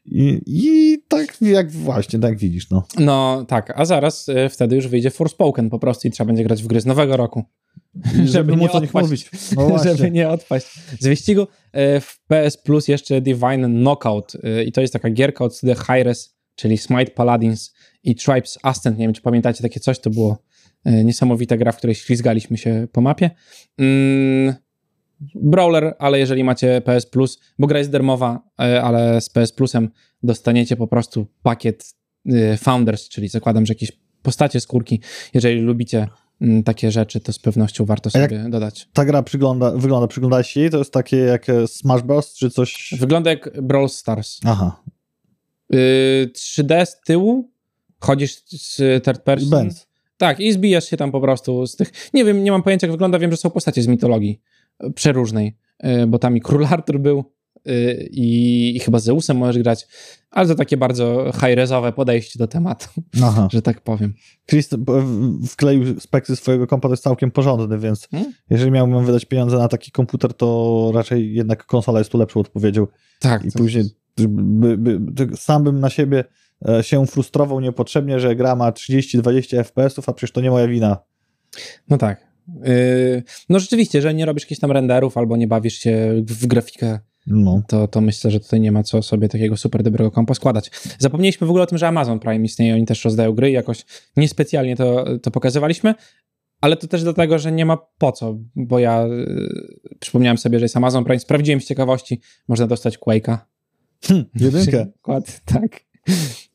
I, I tak jak właśnie, tak widzisz, no. No tak, a zaraz y, wtedy już wyjdzie Forspoken po prostu i trzeba będzie grać w gry z nowego roku. Żeby [laughs] o nich odpaść. mówić. [laughs] No żeby nie odpaść z wyścigu. E, W PS Plus jeszcze Divine Knockout e, i to jest taka gierka od studia Hi-Res, czyli Smite Paladins i Tribes Ascent. Nie wiem, czy pamiętacie takie coś, to było e, niesamowita gra, w której ślizgaliśmy się po mapie. Mm, Brawler, ale jeżeli macie PS Plus, bo gra jest darmowa, e, ale z PS Plusem dostaniecie po prostu pakiet e, Founders, czyli zakładam, że jakieś postacie skórki. Jeżeli lubicie mm, takie rzeczy, to z pewnością warto sobie dodać. Ta gra przygląda, wygląda, przyglądałeś się jej, to jest takie jak e, Smash Bros. czy coś... Wygląda jak Brawl Stars. Aha, Yy, 3D z tyłu, chodzisz z third person. Benz. Tak, i zbijasz się tam po prostu z tych. Nie wiem, nie mam pojęcia, jak wygląda. Wiem, że są postacie z mitologii e, przeróżnej, e, bo tam i król Artur był e, i, i chyba z Zeusem możesz grać, ale to takie bardzo high-rezowe podejście do tematu, aha. [laughs] że tak powiem. Chris wkleił speksy swojego kompa, to jest całkiem porządny, więc Hmm? jeżeli miałbym wydać pieniądze na taki komputer, to raczej jednak konsola jest tu lepszą odpowiedzią. Tak. I później by, by, by, sam bym na siebie się frustrował niepotrzebnie, że gra ma 30-20 FPS-ów, a przecież to nie moja wina. No tak. Yy, no rzeczywiście, że nie robisz jakichś tam renderów albo nie bawisz się w grafikę No. to, to myślę, że tutaj nie ma co sobie takiego super dobrego kompa składać. Zapomnieliśmy w ogóle o tym, że Amazon Prime istnieje, oni też rozdają gry i jakoś niespecjalnie to, to pokazywaliśmy, ale to też dlatego, że nie ma po co, bo ja y, przypomniałem sobie, że jest Amazon Prime, sprawdziłem z ciekawości, można dostać Quake'a. Hm, jedynkę. [laughs] Przykład, tak.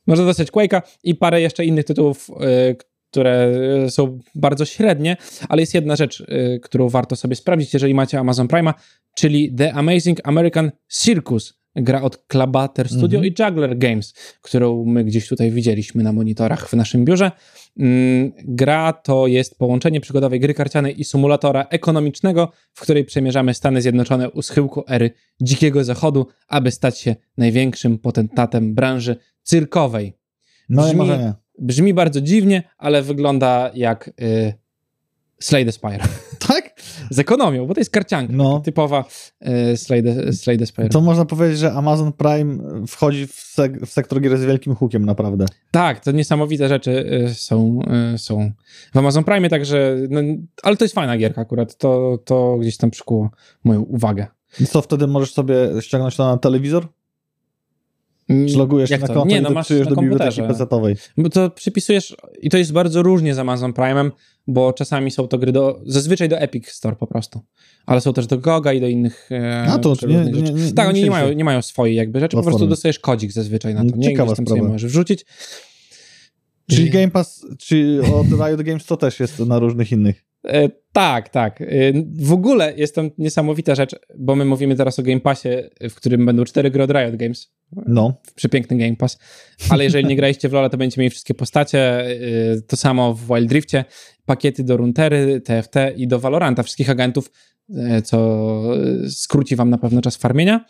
Można dostać Quake'a i parę jeszcze innych tytułów, y, które są bardzo średnie, ale jest jedna rzecz, y, którą warto sobie sprawdzić, jeżeli macie Amazon Prime'a, czyli The Amazing American Circus. Gra od Klabater Studio Mhm. i Juggler Games, którą my gdzieś tutaj widzieliśmy na monitorach w naszym biurze. Mm, Gra to jest połączenie przygodowej gry karcianej i symulatora ekonomicznego, w której przemierzamy Stany Zjednoczone u schyłku ery Dzikiego Zachodu, aby stać się największym potentatem branży cyrkowej. No Brzmi- marzenie. Brzmi bardzo dziwnie, ale wygląda jak y, Slay the Spire. [laughs] Tak? Z ekonomią, bo to jest karcianka. No. Typowa y, Slay, the, Slay the Spire. To można powiedzieć, że Amazon Prime wchodzi w, sek- w sektor gier z wielkim hukiem, naprawdę. Tak, to niesamowite rzeczy y, są, y, są w Amazon Prime, także, no, ale to jest fajna gierka akurat, to, to gdzieś tam przykuło moją uwagę. I co wtedy możesz sobie ściągnąć to na telewizor? Czy logujesz się Jak na to? konto Nie, i no masz na do biblioteki komputerze. PC-owej? Bo to przypisujesz, i to jest bardzo różnie z Amazon Prime'em, bo czasami są to gry do, zazwyczaj do Epic Store po prostu, ale są też do Goga i do innych e, A, to nie- nie- rzeczy. nie- Tak, nie oni nie mają, nie mają swojej jakby rzeczy, po prostu Platformy. dostajesz kodzik zazwyczaj na to, nie? I Ciekawa sobie sprawa. możesz wrzucić. Czyli Game Pass, czy od Riot Games to też jest na różnych innych. E, tak, tak. E, w ogóle jest to niesamowita rzecz, bo my mówimy teraz o Game Passie, w którym będą cztery gry od Riot Games. No. Przepiękny Game Pass. Ale jeżeli nie graliście w LoL, to będziecie mieli wszystkie postacie. e, To samo w Wild Driftie. Pakiety do Runtery, TFT i do Valoranta, wszystkich agentów, co skróci wam na pewno czas farmienia.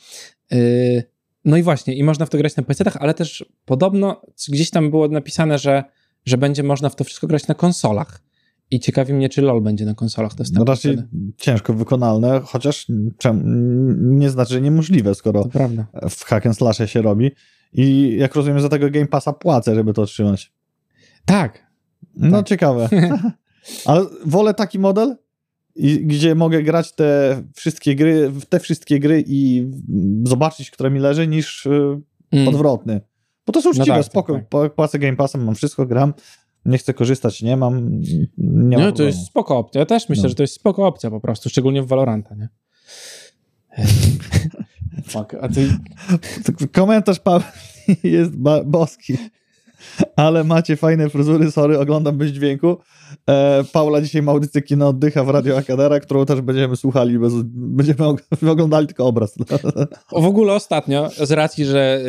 No i właśnie, i można w to grać na PC-tach, ale też podobno gdzieś tam było napisane, że że będzie można w to wszystko grać na konsolach. I ciekawi mnie, czy LoL będzie na konsolach dostępny. No raczej wtedy. ciężko wykonalne, chociaż czem, nie znaczy, że niemożliwe, skoro w hack and slashie się robi. I jak rozumiem, za tego Game Passa płacę, żeby to otrzymać. Tak. No Tak. ciekawe. [laughs] Ale wolę taki model, gdzie mogę grać te wszystkie gry, te wszystkie gry i zobaczyć, które mi leży, niż y, Mm. odwrotny. Bo to są uczciwe, tak, tak, spoko. tak. Płacę Game Passem, mam wszystko, gram. Nie chcę korzystać, nie mam. Nie No to jest spoko opcja. Ja też myślę, No. że to jest spoko opcja po prostu, szczególnie w Valoranta, nie? [laughs] Fuck, a ty... Komentarz Paweł [laughs] jest boski. Ale macie fajne fryzury, sorry, oglądam bez dźwięku. E, Paula dzisiaj ma audycję Kino Oddycha w Radio Akadera, którą też będziemy słuchali, bez, będziemy og- [laughs] oglądali tylko obraz. O, w ogóle ostatnio, z racji, że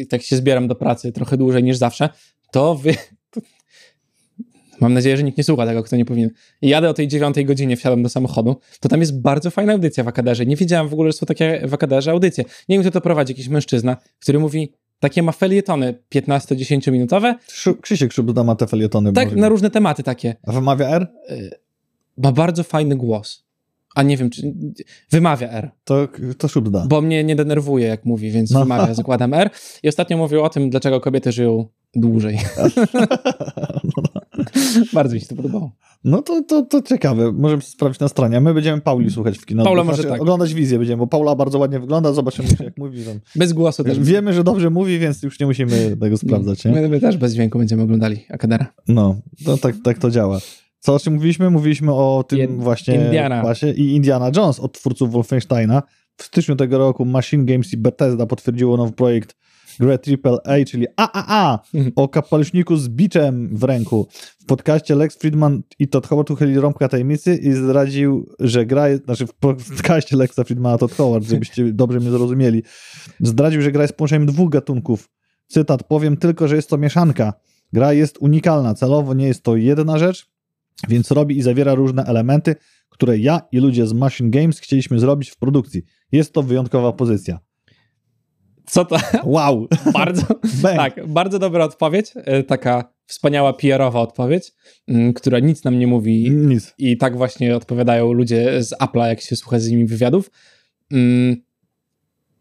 y, tak się zbieram do pracy trochę dłużej niż zawsze, to wy... Mam nadzieję, że nikt nie słucha tego, kto nie powinien. I jadę o tej dziewiątej godzinie, wsiadam do samochodu, to tam jest bardzo fajna audycja w Akaderze. Nie wiedziałem w ogóle, że są takie w Akaderze audycje. Nie wiem, kto to prowadzi, jakiś mężczyzna, który mówi takie ma felietony 15-10 minutowe, Krzysiek Szubda ma te felietony. tak na różne tematy takie. A wymawia R? Ma bardzo fajny głos. A nie wiem, czy wymawia R, To, to Szubda. bo mnie nie denerwuje, jak mówi, więc No. wymawia, zakładam R. I ostatnio mówił o tym, dlaczego kobiety żyją dłużej. [laughs] Bardzo mi się to podobało. No to, to, to ciekawe, możemy sprawdzić na stronie. My będziemy Pauli słuchać w kino. Paula Znaczy, może tak. Oglądać wizję będziemy, bo Paula bardzo ładnie wygląda, zobaczymy jak mówi. Tam. Bez głosu też. Wiemy, że dobrze mówi, więc już nie musimy tego sprawdzać. Nie? My, my też bez dźwięku będziemy oglądali Akadera. No, tak, tak to działa. Co o czym mówiliśmy? Mówiliśmy o tym Jed- właśnie Indiana. Pasie i Indiana Jones od twórców Wolfensteina. W styczniu tego roku Machine Games i Bethesda potwierdziło nowy projekt grę AAA, czyli AAA, Mhm. o kapeluszniku z biczem w ręku. W podcaście Lex Friedman i Todd Howard uchylili rąbka tajemnicy i zdradził, że gra jest, znaczy w podcaście Lexa Friedmana Todd Howard, żebyście [laughs] dobrze mnie zrozumieli, zdradził, że gra jest połączeniem dwóch gatunków. Cytat, powiem tylko, że jest to mieszanka. Gra jest unikalna, celowo nie jest to jedna rzecz, więc robi i zawiera różne elementy, które ja i ludzie z Machine Games chcieliśmy zrobić w produkcji. Jest to wyjątkowa pozycja. Co to? Wow! [laughs] bardzo, Bang. tak, bardzo dobra odpowiedź. e, Taka wspaniała PR-owa odpowiedź, m, która nic nam nie mówi Nic. I tak właśnie odpowiadają ludzie z Apple'a, jak się słucha z nimi wywiadów. Mm,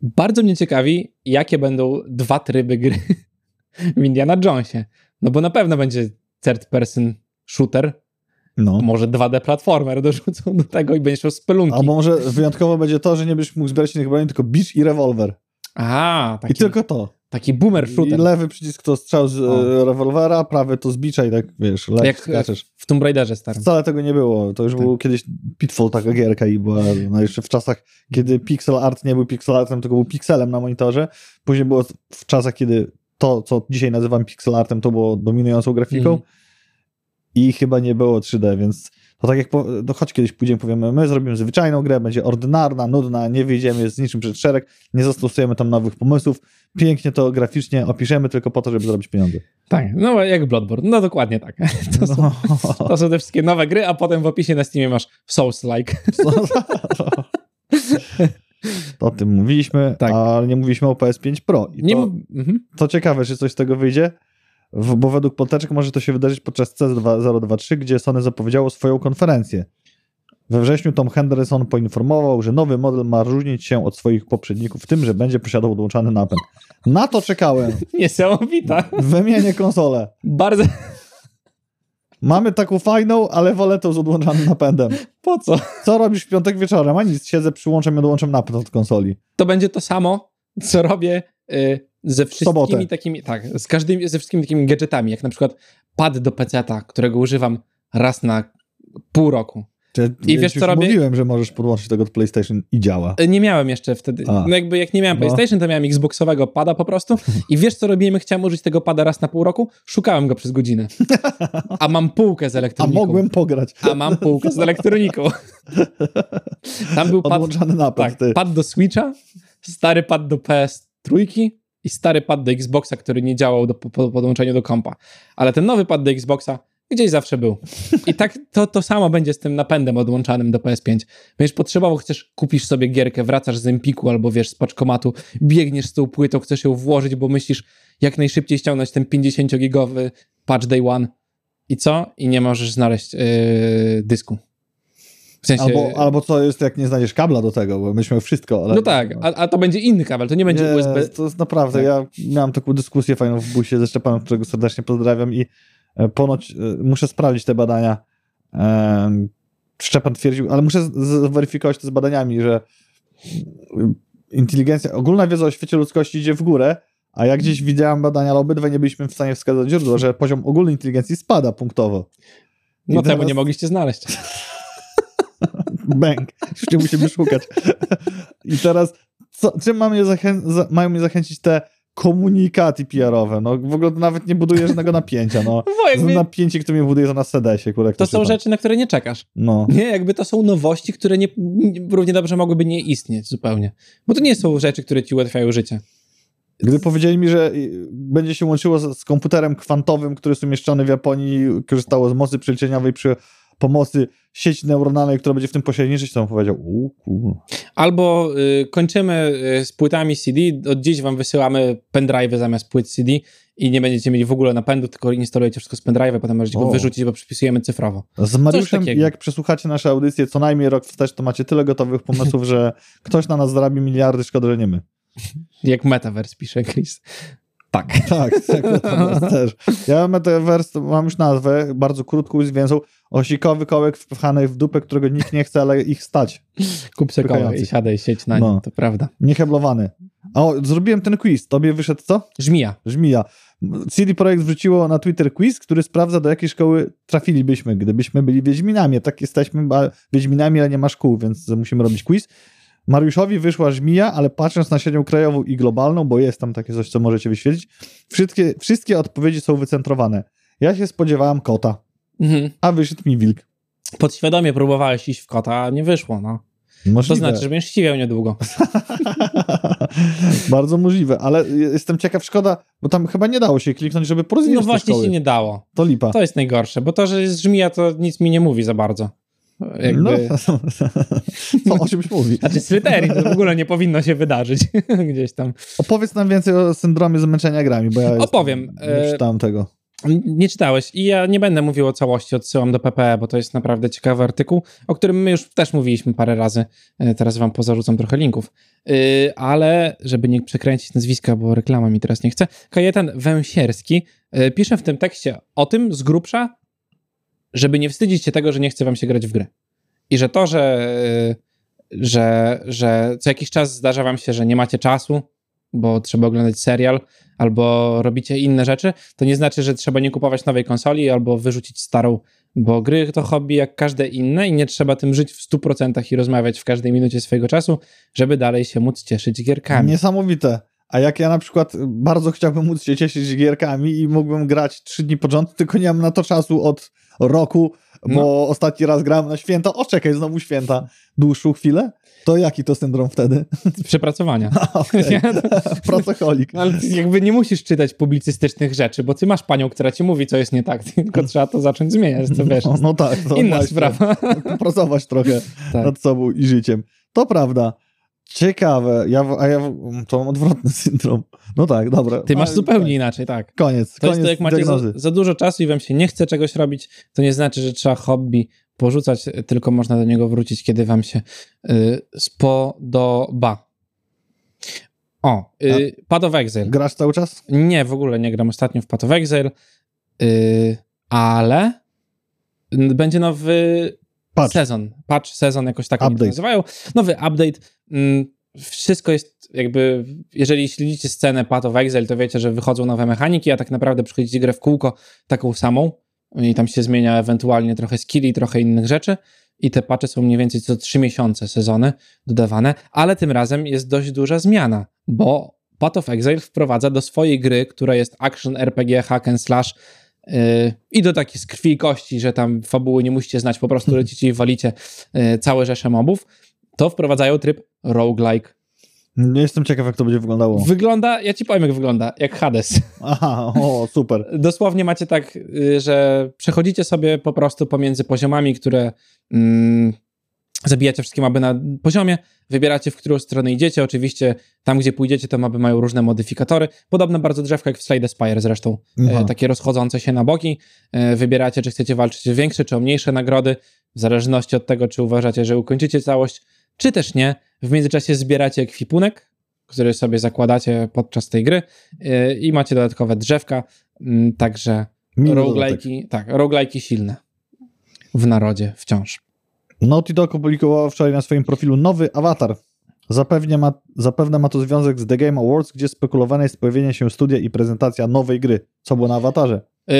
bardzo mnie ciekawi, jakie będą dwa tryby gry [laughs] w Indiana Jonesie. No bo na pewno będzie third person shooter, No. może 2D platformer dorzucą do tego i będziesz miał spelunki. Albo może wyjątkowo będzie to, że nie będziesz mógł zbierać innych broni, tylko beach i rewolwer. A, I taki, tylko to. taki boomer I shooter. lewy przycisk to strzał z O. e, rewolwera, prawy to z bicza i tak, wiesz, lecisz, Jak skaczesz. w Tomb Raiderze starym. Wcale tego nie było. To już Tak. był kiedyś Pitfall, taka gierka i była no, jeszcze w czasach, kiedy pixel art nie był pixel artem, tylko był pixelem na monitorze. Później było w czasach, kiedy to, co dzisiaj nazywam pixel artem, to było dominującą grafiką Mhm. i chyba nie było 3D, więc to tak jak, po, no choć kiedyś pójdziemy, powiemy, my zrobimy zwyczajną grę, będzie ordynarna, nudna, nie wyjdziemy z niczym przed szereg, nie zastosujemy tam nowych pomysłów, pięknie to graficznie opiszemy tylko po to, żeby zrobić pieniądze. Tak, no jak Bloodborne. No dokładnie tak. [laughs] To są, No. to są te wszystkie nowe gry, a potem w opisie na Steamie masz Souls-like. [laughs] To o tym mówiliśmy, Tak. ale nie mówiliśmy o PS5 Pro. I Nie to, mów- mhm. to ciekawe, czy coś z tego wyjdzie, bo według ploteczek może to się wydarzyć podczas C023, gdzie Sony zapowiedziało swoją konferencję. We wrześniu Tom Henderson poinformował, że nowy model ma różnić się od swoich poprzedników w tym, że będzie posiadał odłączany napęd. Na to czekałem. [laughs] Niesamowita. Wymienię konsolę. Bardzo. Mamy taką fajną, ale wolę tą z odłączanym napędem. Po co? Co robisz w piątek wieczorem? A nic, siedzę, przyłączam i odłączam napęd od konsoli. To będzie to samo, co robię y, ze sobotę. wszystkimi takimi, tak, z każdymi, ze wszystkimi takimi gadżetami, jak na przykład pad do PC-ta, którego używam raz na pół roku. Czy, I wiesz, co robię? Mówiłem, że możesz podłączyć tego do PlayStation i działa. Y, Nie miałem jeszcze wtedy, A. no jakby jak nie miałem No. PlayStation, to miałem Xboxowego pada po prostu [laughs] i wiesz co robiłem, chciałem użyć tego pada raz na pół roku? Szukałem go przez godzinę. A mam półkę z [laughs] A elektroniką. mogłem pograć. A mam półkę z elektroniką. [laughs] Tam był pad, Odłączany tak, pad do Switcha, stary pad do PS3 i stary pad do Xboxa, który nie działał do, po, po podłączeniu do kompa. Ale ten nowy pad do Xboxa gdzieś zawsze był. I tak to, to samo będzie z tym napędem odłączanym do PS5. Będziesz potrzebował, chcesz, kupisz sobie gierkę, wracasz z Empiku albo wiesz, z paczkomatu, biegniesz z tą płytą, chcesz ją włożyć, bo myślisz jak najszybciej ściągnąć ten 50-gigowy patch day one. i co? I nie możesz znaleźć yy, dysku. W sensie... Albo, albo co jest, jak nie znajdziesz kabla do tego, bo myśmy wszystko. Ale... No tak, a, a to będzie inny kabel, to nie będzie nie, USB. To jest naprawdę, Tak. ja miałem taką dyskusję fajną w busie ze Szczepanem, którego serdecznie pozdrawiam i e, ponoć e, muszę sprawdzić te badania. E, Szczepan twierdził, ale muszę zweryfikować to z badaniami, że mm, inteligencja, ogólna wiedza o świecie ludzkości idzie w górę, a jak gdzieś widziałem badania, ale obydwaj nie byliśmy w stanie wskazać źródło, że poziom ogólnej inteligencji spada punktowo. No I tego teraz- nie mogliście znaleźć. [laughs] Bęk. Już nie musimy szukać. I teraz, co, czym mamy zachę- za, mają mnie zachęcić te komunikaty PR-owe? No w ogóle nawet nie buduje żadnego [laughs] napięcia, no. Jakby Napięcie, które mnie buduje to na sedesie, kurde. to są czytam. rzeczy, na które nie czekasz. No. Nie, jakby to są nowości, które nie, nie- równie dobrze mogłyby nie istnieć zupełnie. Bo to nie są rzeczy, które ci ułatwiają życie. Gdy powiedzieli mi, że będzie się łączyło z, z komputerem kwantowym, który jest umieszczony w Japonii, korzystało z mocy przeliczeniowej przy pomocy sieci neuronalnej, która będzie w tym pośredniczyć, to on powiedział, u kur... Albo y, kończymy y, z płytami CD, od dziś wam wysyłamy pendrive'y zamiast płyt CD i nie będziecie mieli w ogóle napędu, tylko instalujecie wszystko z pendrive'a, potem możecie go O. wyrzucić, bo przypisujemy cyfrowo. Z Mariuszem, jak przesłuchacie nasze audycje co najmniej rok wstecz, to macie tyle gotowych pomysłów, że ktoś na nas zarabi miliardy, szkoda, że nie my. [laughs] Jak Metaverse pisze Chris. [laughs] Tak. Tak, tak, to [laughs] też. Ja Metaverse mam już nazwę, bardzo krótką i zwięzłą. Osikowy kołek wpchany w dupę, którego nikt nie chce, ale ich stać. Kup sobie koło i siadaj, sieć na No. nim, to prawda. Nieheblowany. O, zrobiłem ten quiz. Tobie wyszedł co? Żmija. Żmija. CD Projekt wrzuciło na Twitter quiz, który sprawdza, do jakiej szkoły trafilibyśmy, gdybyśmy byli Wiedźminami. Tak jesteśmy Wiedźminami, ale nie ma szkół, więc musimy robić quiz. Mariuszowi wyszła żmija, ale patrząc na średnią krajową i globalną, bo jest tam takie coś, co możecie wyświetlić, wszystkie, wszystkie odpowiedzi są wycentrowane. Ja się spodziewałem kota, Mhm. a wyszedł mi wilk. Podświadomie próbowałeś iść w kota, a nie wyszło, no. To Możliwe. znaczy, że będziesz ściwiał niedługo. [laughs] Bardzo możliwe, ale jestem ciekaw, szkoda, bo tam chyba nie dało się kliknąć, żeby porozwijać No właśnie się nie dało. To lipa. To jest najgorsze, bo to, że jest żmija, to nic mi nie mówi za bardzo. Jakby... No, [laughs] co o czymś mówi. Znaczy Slytherin to w ogóle nie powinno się wydarzyć [laughs] gdzieś tam. Opowiedz nam więcej o syndromie zmęczenia grami, bo ja Opowiem. Nie E, czytałem tego. Nie czytałeś i ja nie będę mówił o całości, odsyłam do PPE, bo to jest naprawdę ciekawy artykuł, o którym my już też mówiliśmy parę razy. E, Teraz wam pozarzucam trochę linków. Yy, Ale żeby nie przekręcić nazwiska, bo reklama mi teraz nie chce, Kajetan Węsierski pisze w tym tekście o tym z grubsza, żeby nie wstydzić się tego, że nie chce wam się grać w gry. I że to, że, yy, że, że co jakiś czas zdarza wam się, że nie macie czasu, bo trzeba oglądać serial, albo robicie inne rzeczy, to nie znaczy, że trzeba nie kupować nowej konsoli albo wyrzucić starą, bo gry to hobby jak każde inne i nie trzeba tym żyć w 100% i rozmawiać w każdej minucie swojego czasu, żeby dalej się móc cieszyć gierkami. Niesamowite. A jak ja na przykład bardzo chciałbym móc się cieszyć gierkami i mógłbym grać trzy dni pod rząd, tylko nie mam na to czasu od roku, bo No. ostatni raz grałem na święta. O, czekaj, znowu święta. Dłuższą chwilę? To jaki to syndrom wtedy? [laughs] Przepracowania. [laughs] Okej. Pracocholik. No, ale jakby nie musisz czytać publicystycznych rzeczy, bo ty masz panią, która ci mówi, co jest nie tak, [laughs] tylko trzeba to zacząć zmieniać, to wiesz. No, no tak. To Inna właśnie. sprawa. Popracować trochę Tak. nad sobą i życiem. To prawda. Ciekawe. Ja, a ja to mam odwrotny [laughs] syndrom. No tak, dobra. Ty masz zupełnie tak. inaczej, tak. Koniec. To koniec jest to, jak macie za, za dużo czasu i wam się nie chce czegoś robić, to nie znaczy, że trzeba hobby porzucać, tylko można do niego wrócić, kiedy wam się y, spodoba. O, y, Path of Exile. Grasz cały czas? Nie, w ogóle nie gram ostatnio w Path of Exile, y, ale będzie nowy Patch. sezon. Patch, sezon, jakoś tak oni to nazywają. Nowy update. Mm, Wszystko jest jakby, jeżeli śledzicie scenę Path of Exile, to wiecie, że wychodzą nowe mechaniki, a tak naprawdę przychodzicie grę w kółko taką samą i tam się zmienia ewentualnie trochę skilli, trochę innych rzeczy i te patche są mniej więcej co 3 miesiące sezony dodawane, ale tym razem jest dość duża zmiana, bo Path of Exile wprowadza do swojej gry, która jest action RPG, hack and slash i do takiej z krwi i kości, że tam fabuły nie musicie znać, po prostu [laughs] lecicie i walicie yy, całe rzesze mobów, to wprowadzają tryb roguelike. Nie jestem ciekaw, jak to będzie wyglądało. Wygląda, ja ci powiem jak wygląda, jak Hades. [laughs] Aha, o, super. Dosłownie macie tak, y, że przechodzicie sobie po prostu pomiędzy poziomami, które mm, Zabijacie wszystkie maby na poziomie, wybieracie w którą stronę idziecie. Oczywiście tam, gdzie pójdziecie, te maby mają różne modyfikatory. Podobne bardzo drzewka jak w Slade Spire zresztą. E, takie rozchodzące się na boki. E, wybieracie, czy chcecie walczyć o większe, czy o mniejsze nagrody, w zależności od tego, czy uważacie, że ukończycie całość, czy też nie. W międzyczasie zbieracie ekwipunek, który sobie zakładacie podczas tej gry e, i macie dodatkowe drzewka, mm, także roguelike'i, tak, roguelike'i silne w narodzie wciąż. Naughty Dog opublikował wczoraj na swoim profilu nowy awatar. Zapewne ma, zapewne ma to związek z The Game Awards, gdzie spekulowane jest pojawienie się studia i prezentacja nowej gry. Co było na awatarze? Yy,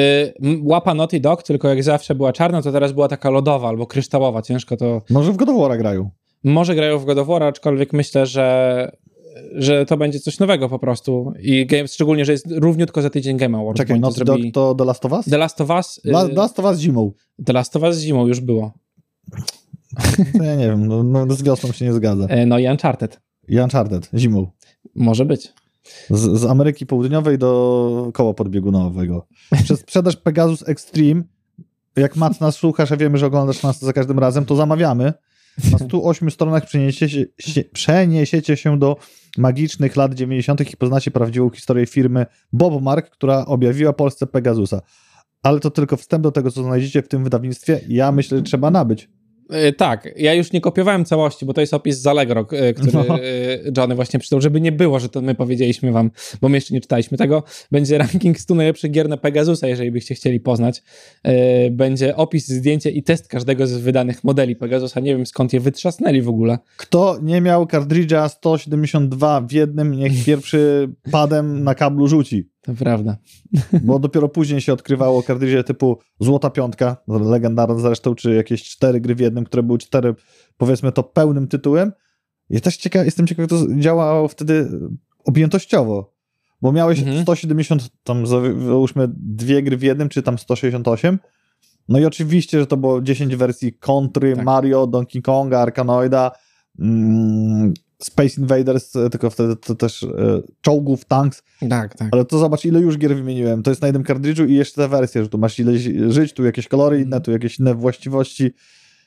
łapa Naughty Dog, tylko jak zawsze była czarna, to teraz była taka lodowa albo kryształowa. Ciężko to... Może w God of War grają. Może grają w God of War, aczkolwiek myślę, że że to będzie coś nowego po prostu. I game, szczególnie, że jest równiutko za tydzień Game Awards. Czekaj, Naughty to, zrobili... to The Last of Us? The Last of Us... La, The Last of Us zimą. The Last of Us zimą już było. [laughs] No ja nie wiem, no, no z wiosną się nie zgadza. E, no i Uncharted. I Uncharted, zimą. Może być. Z, z Ameryki Południowej do koła podbiegunowego. Przez [laughs] sprzedaż Pegasus Extreme, jak Mat nas słuchasz, a wiemy, że oglądasz nas za każdym razem, to zamawiamy. Na 108 stronach przeniesiecie się, przeniesiecie się do magicznych lat 90. i poznacie prawdziwą historię firmy Bob Mark, która objawiła Polsce Pegasusa. Ale to tylko wstęp do tego, co znajdziecie w tym wydawnictwie. Ja myślę, że trzeba nabyć. E, tak, ja już nie kopiowałem całości, bo to jest opis z Allegro, e, który no. E, Johnny właśnie przeczytał, żeby nie było, że to my powiedzieliśmy wam, bo my jeszcze nie czytaliśmy tego. Będzie ranking 100 najlepszych gier na Pegasusa, jeżeli byście chcieli poznać. Będzie opis, zdjęcie i test każdego z wydanych modeli Pegasusa. Nie wiem skąd je wytrzasnęli w ogóle. Kto nie miał kartridża 172 w jednym, niech pierwszy padem na kablu rzuci. To prawda. [laughs] Bo dopiero później się odkrywało kartridże typu Złota Piątka, legendarna zresztą, czy jakieś cztery gry w jednym, które były cztery, powiedzmy to pełnym tytułem. Ja też ciekaw, jestem ciekaw, jak to działało wtedy objętościowo. Bo miałeś mhm. 170, tam załóżmy dwie gry w jednym, czy tam 168. No i oczywiście, że to było 10 wersji Kontry, tak. Mario, Donkey Konga, Arkanoida, mm, Space Invaders, e, tylko wtedy to też e, czołgów, tanks. Tak, tak. Ale to zobacz, ile już gier wymieniłem. To jest na jednym kartridżu i jeszcze te wersje, że tu masz ile żyć, tu jakieś kolory inne, tu jakieś inne właściwości.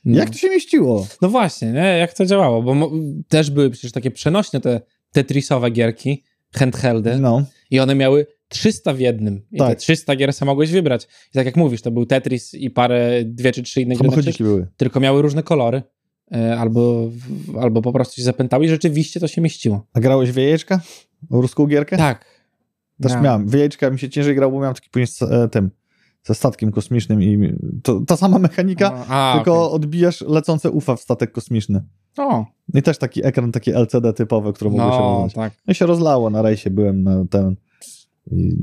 No. Jak to się mieściło? No właśnie, nie? jak to działało, bo też były przecież takie przenośne te Tetrisowe gierki, handheldy no. i one miały 300 w jednym. I tak. te 300 gier sam mogłeś wybrać. I tak jak mówisz, to był Tetris i parę, dwie czy trzy inne gry. Tylko miały różne kolory. E, albo, albo po prostu się zapętały i rzeczywiście to się mieściło. A grałeś w jajeczka? Ruską gierkę? Tak. Też miałem. miałem. W jajeczka mi się ciężej grał, bo miałem taki później z e, tym, ze statkiem kosmicznym i to ta sama mechanika, a, tylko okay. odbijasz lecące ufa w statek kosmiczny. O. I też taki ekran, taki LCD typowy, który mogło no, się rozlać. Tak. No i się rozlało, na rejsie byłem na ten... I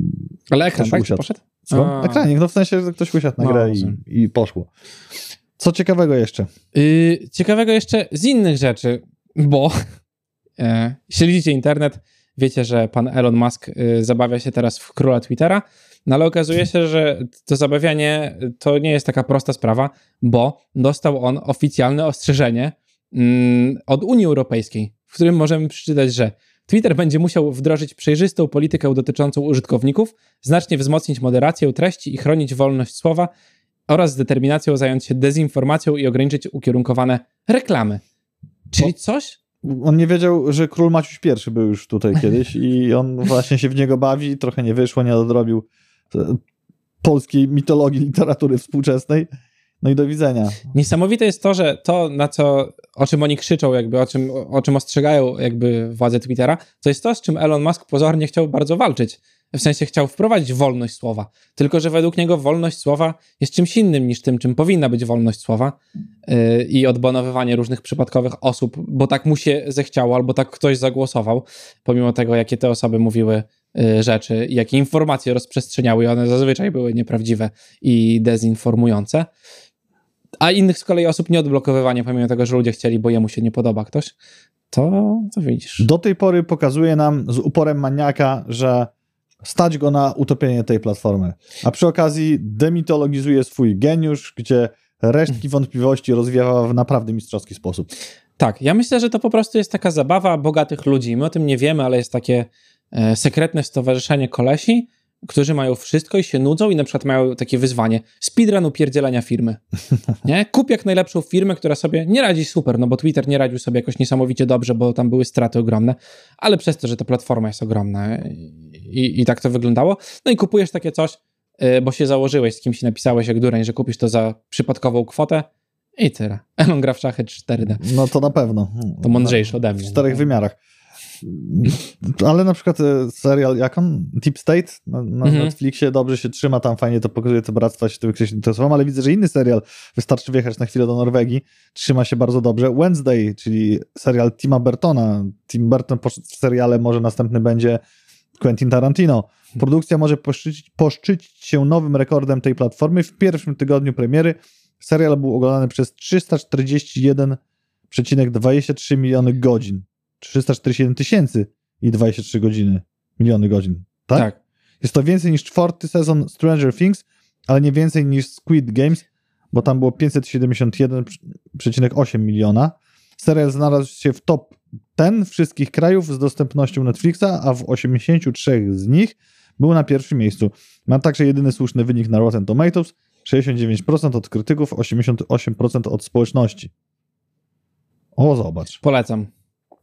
Ale ekran, tak? Poszedł? Co? Ekranik, no w sensie, że ktoś usiadł na no, grę i, i poszło. Co ciekawego jeszcze? Yy, ciekawego jeszcze z innych rzeczy, bo [laughs] e, śledzicie internet, wiecie, że pan Elon Musk y, zabawia się teraz w króla Twittera, no ale okazuje się, że to zabawianie to nie jest taka prosta sprawa, bo dostał on oficjalne ostrzeżenie mm, od Unii Europejskiej, w którym możemy przeczytać, że Twitter będzie musiał wdrożyć przejrzystą politykę dotyczącą użytkowników, znacznie wzmocnić moderację treści i chronić wolność słowa oraz z determinacją zająć się dezinformacją i ograniczyć ukierunkowane reklamy. Czyli coś? On nie wiedział, że król Maciuś I był już tutaj kiedyś i on [laughs] właśnie się w niego bawi, trochę nie wyszło, nie odrobił e, polskiej mitologii literatury współczesnej. No i do widzenia. Niesamowite jest to, że to, na co, o czym oni krzyczą, jakby o czym, o czym ostrzegają jakby władze Twittera, to jest to, z czym Elon Musk pozornie chciał bardzo walczyć w sensie chciał wprowadzić wolność słowa. Tylko, że według niego wolność słowa jest czymś innym niż tym, czym powinna być wolność słowa yy, i odbanowywanie różnych przypadkowych osób, bo tak mu się zechciało, albo tak ktoś zagłosował, pomimo tego, jakie te osoby mówiły yy, rzeczy jakie informacje rozprzestrzeniały, i one zazwyczaj były nieprawdziwe i dezinformujące. A innych z kolei osób nie odblokowywanie, pomimo tego, że ludzie chcieli, bo jemu się nie podoba ktoś. To, to widzisz. Do tej pory pokazuje nam z uporem maniaka, że stać go na utopienie tej platformy. A przy okazji demitologizuje swój geniusz, gdzie resztki wątpliwości rozwiewa w naprawdę mistrzowski sposób. Tak, ja myślę, że to po prostu jest taka zabawa bogatych ludzi. My o tym nie wiemy, ale jest takie e, sekretne stowarzyszenie kolesi, którzy mają wszystko i się nudzą i na przykład mają takie wyzwanie speedrun upierdzielania firmy. [laughs] Nie? Kup jak najlepszą firmę, która sobie nie radzi super, no bo Twitter nie radził sobie jakoś niesamowicie dobrze, bo tam były straty ogromne, ale przez to, że ta platforma jest ogromna i, i tak to wyglądało. No i kupujesz takie coś, y, bo się założyłeś, z kimś napisałeś jak dureń, że kupisz to za przypadkową kwotę i tyle. Elon gra w szachy 4D. No to na pewno. To mądrzejsze ode mnie. W czterech wymiarach. Ale na przykład e, serial, jak on? Deep State na, na Mhm. Netflixie dobrze się trzyma, tam fajnie to pokazuje, te bractwa się tym ktoś interesował, ale widzę, że inny serial, wystarczy wjechać na chwilę do Norwegii, trzyma się bardzo dobrze. Wednesday, czyli serial Tima Burtona. Tim Burton poszedł w seriale, może następny będzie Quentin Tarantino. Produkcja może poszczycić, poszczycić się nowym rekordem tej platformy. W pierwszym tygodniu premiery serial był oglądany przez 341,23 miliony godzin. 341 tysięcy i 23 godziny, miliony godzin. Tak? Tak. Jest to więcej niż czwarty sezon Stranger Things, ale nie więcej niż Squid Games, bo tam było 571,8 miliona. Serial znalazł się w top 10 wszystkich krajów z dostępnością Netflixa, a w 83 z nich był na pierwszym miejscu. Ma także jedyny słuszny wynik na Rotten Tomatoes, 69% od krytyków, 88% od społeczności. O, zobacz. Polecam.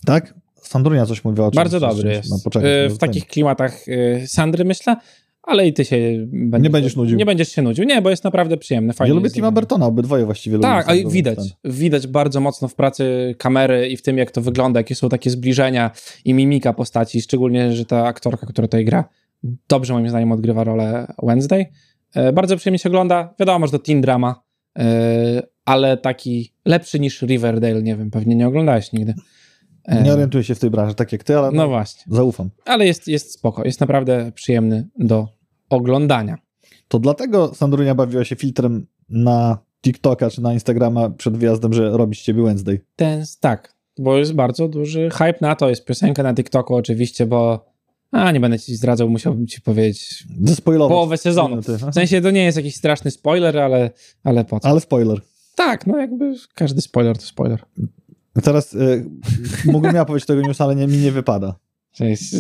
Tak? Sandrunia coś mówiła o czymś. Bardzo dobry czymś- jest. No, poczekaj, to w takich klimatach y, Sandry, myślę, ale i ty się będziesz, Nie będziesz nudził. Nie będziesz się nudził. Nie, bo jest naprawdę przyjemny. Fajnie Ja lubię Tima. Burtona, obydwoje właściwie. Tak, a widać. Bullock. Widać bardzo mocno w pracy kamery i w tym, jak to wygląda, jakie są takie zbliżenia i mimika postaci, szczególnie, że ta aktorka, która tutaj gra, dobrze moim zdaniem odgrywa rolę Wednesday. E, Bardzo przyjemnie się ogląda. Wiadomo, że to teen drama, e, ale taki lepszy niż Riverdale, nie wiem, pewnie nie oglądałeś nigdy. E, Nie orientuję się w tej branży tak jak ty, ale No no, właśnie. zaufam. Ale jest, jest spoko, jest naprawdę przyjemny do oglądania. To dlatego Sandrunia bawiła się filtrem na TikToka czy na Instagrama przed wyjazdem, że robi z ciebie Wednesday. Ten, tak, bo jest bardzo duży hype na to, jest piosenka na TikToku oczywiście, bo a, nie będę ci zdradzał, musiałbym ci powiedzieć Zespoilować. połowę sezonu. W sensie to nie jest jakiś straszny spoiler, ale, ale po co? Ale spoiler. Tak, no jakby każdy spoiler to spoiler. Teraz y, mógłbym ja powiedzieć tego newsa, ale nie, mi nie wypada. Cześć.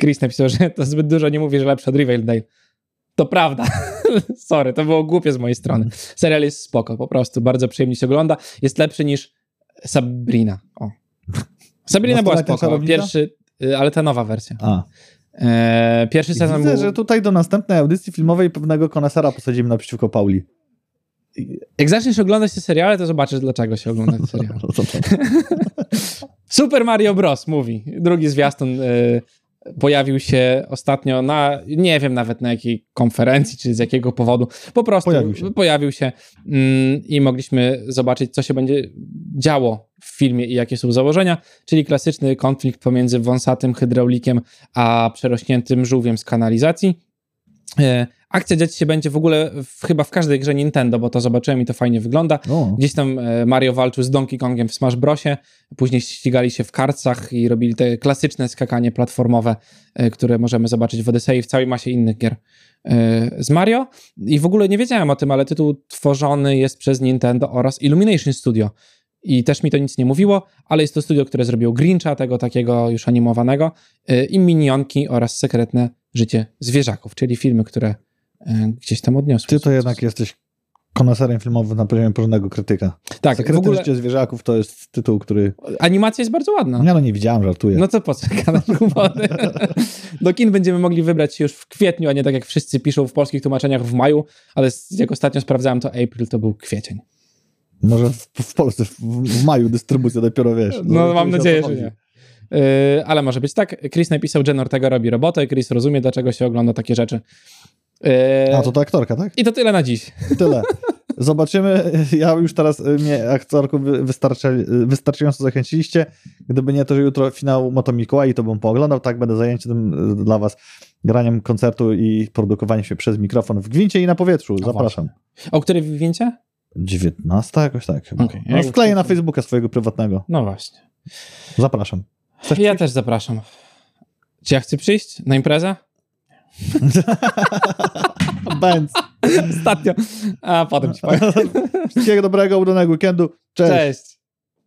Chris napisał, że to zbyt dużo nie mówi, że lepszy od Riverdale. To prawda. [laughs] Sorry, to było głupie z mojej strony. Serial jest spoko, po prostu bardzo przyjemnie się ogląda. Jest lepszy niż Sabrina. O. Sabrina była Nastoletnia spoko. Pierwszy, y, ale ta nowa wersja. A. E, pierwszy sezon widzę, był... że tutaj do następnej audycji filmowej pewnego konesera posadzimy naprzeciwko Pauli. Jak zaczniesz oglądać te seriale, to zobaczysz, dlaczego się ogląda te seriale. [laughs] [laughs] Super Mario Bros. mówi. Drugi zwiastun y, pojawił się ostatnio na, nie wiem nawet na jakiej konferencji, czy z jakiego powodu. Po prostu Pojawił się. pojawił się mm, i mogliśmy zobaczyć, co się będzie działo w filmie i jakie są założenia, czyli klasyczny konflikt pomiędzy wąsatym hydraulikiem a przerośniętym żółwiem z kanalizacji. E, Akcja dziać się będzie w ogóle w, chyba w każdej grze Nintendo, bo to zobaczyłem i to fajnie wygląda. O, Gdzieś tam e, Mario walczył z Donkey Kongiem w Smash Brosie, później ścigali się w kartach i robili te klasyczne skakanie platformowe, e, które możemy zobaczyć w Odyssey i w całej masie innych gier z Mario. I w ogóle nie wiedziałem o tym, ale tytuł tworzony jest przez Nintendo oraz Illumination Studio. I też mi to nic nie mówiło, ale jest to studio, które zrobiło Grincha, tego takiego już animowanego, e, i Minionki oraz Sekretne Życie Zwierzaków, czyli filmy, które e, gdzieś tam odniosły. ty to jednak jesteś koneserem filmowym na poziomie porządnego krytyka. Tak, w Sekretne ogóle życie zwierzaków to jest tytuł, który... animacja jest bardzo ładna. Ja no nie widziałem, żartuję. No to po co gadać [laughs] głupoty? Do kin będziemy mogli wybrać się już w kwietniu, a nie tak jak wszyscy piszą w polskich tłumaczeniach w maju, ale jak ostatnio sprawdzałem, to April to był kwiecień. Może w, w Polsce w, w maju dystrybucja dopiero, wiesz. No mam wiesz, o co nadzieję, że nie. Yy, ale może być tak. Chris napisał, Jen Ortega robi robotę, Chris rozumie, dlaczego się ogląda takie rzeczy. Yy, A, to ta aktorka, tak? I to tyle na dziś. Tyle. Zobaczymy. Ja już teraz y, mnie aktorku y, wystarczająco zachęciliście. Gdyby nie to, że jutro finał Moto Mikołaj, to bym pooglądał. Tak, będę zajęty tym y, dla was graniem koncertu i produkowaniem się przez mikrofon w gwincie i na powietrzu. No Zapraszam. O której wy wiecie? 19 jakoś tak chyba. Okej. No, wkleję na Facebooka swojego prywatnego. No właśnie. Zapraszam. Chcesz Ja też zapraszam. Czy ja chcę przyjść na imprezę? [laughs] Benz. Ostatnio. A potem ci powiem. [laughs] Wszystkiego dobrego, udanego weekendu. Cześć. Cześć.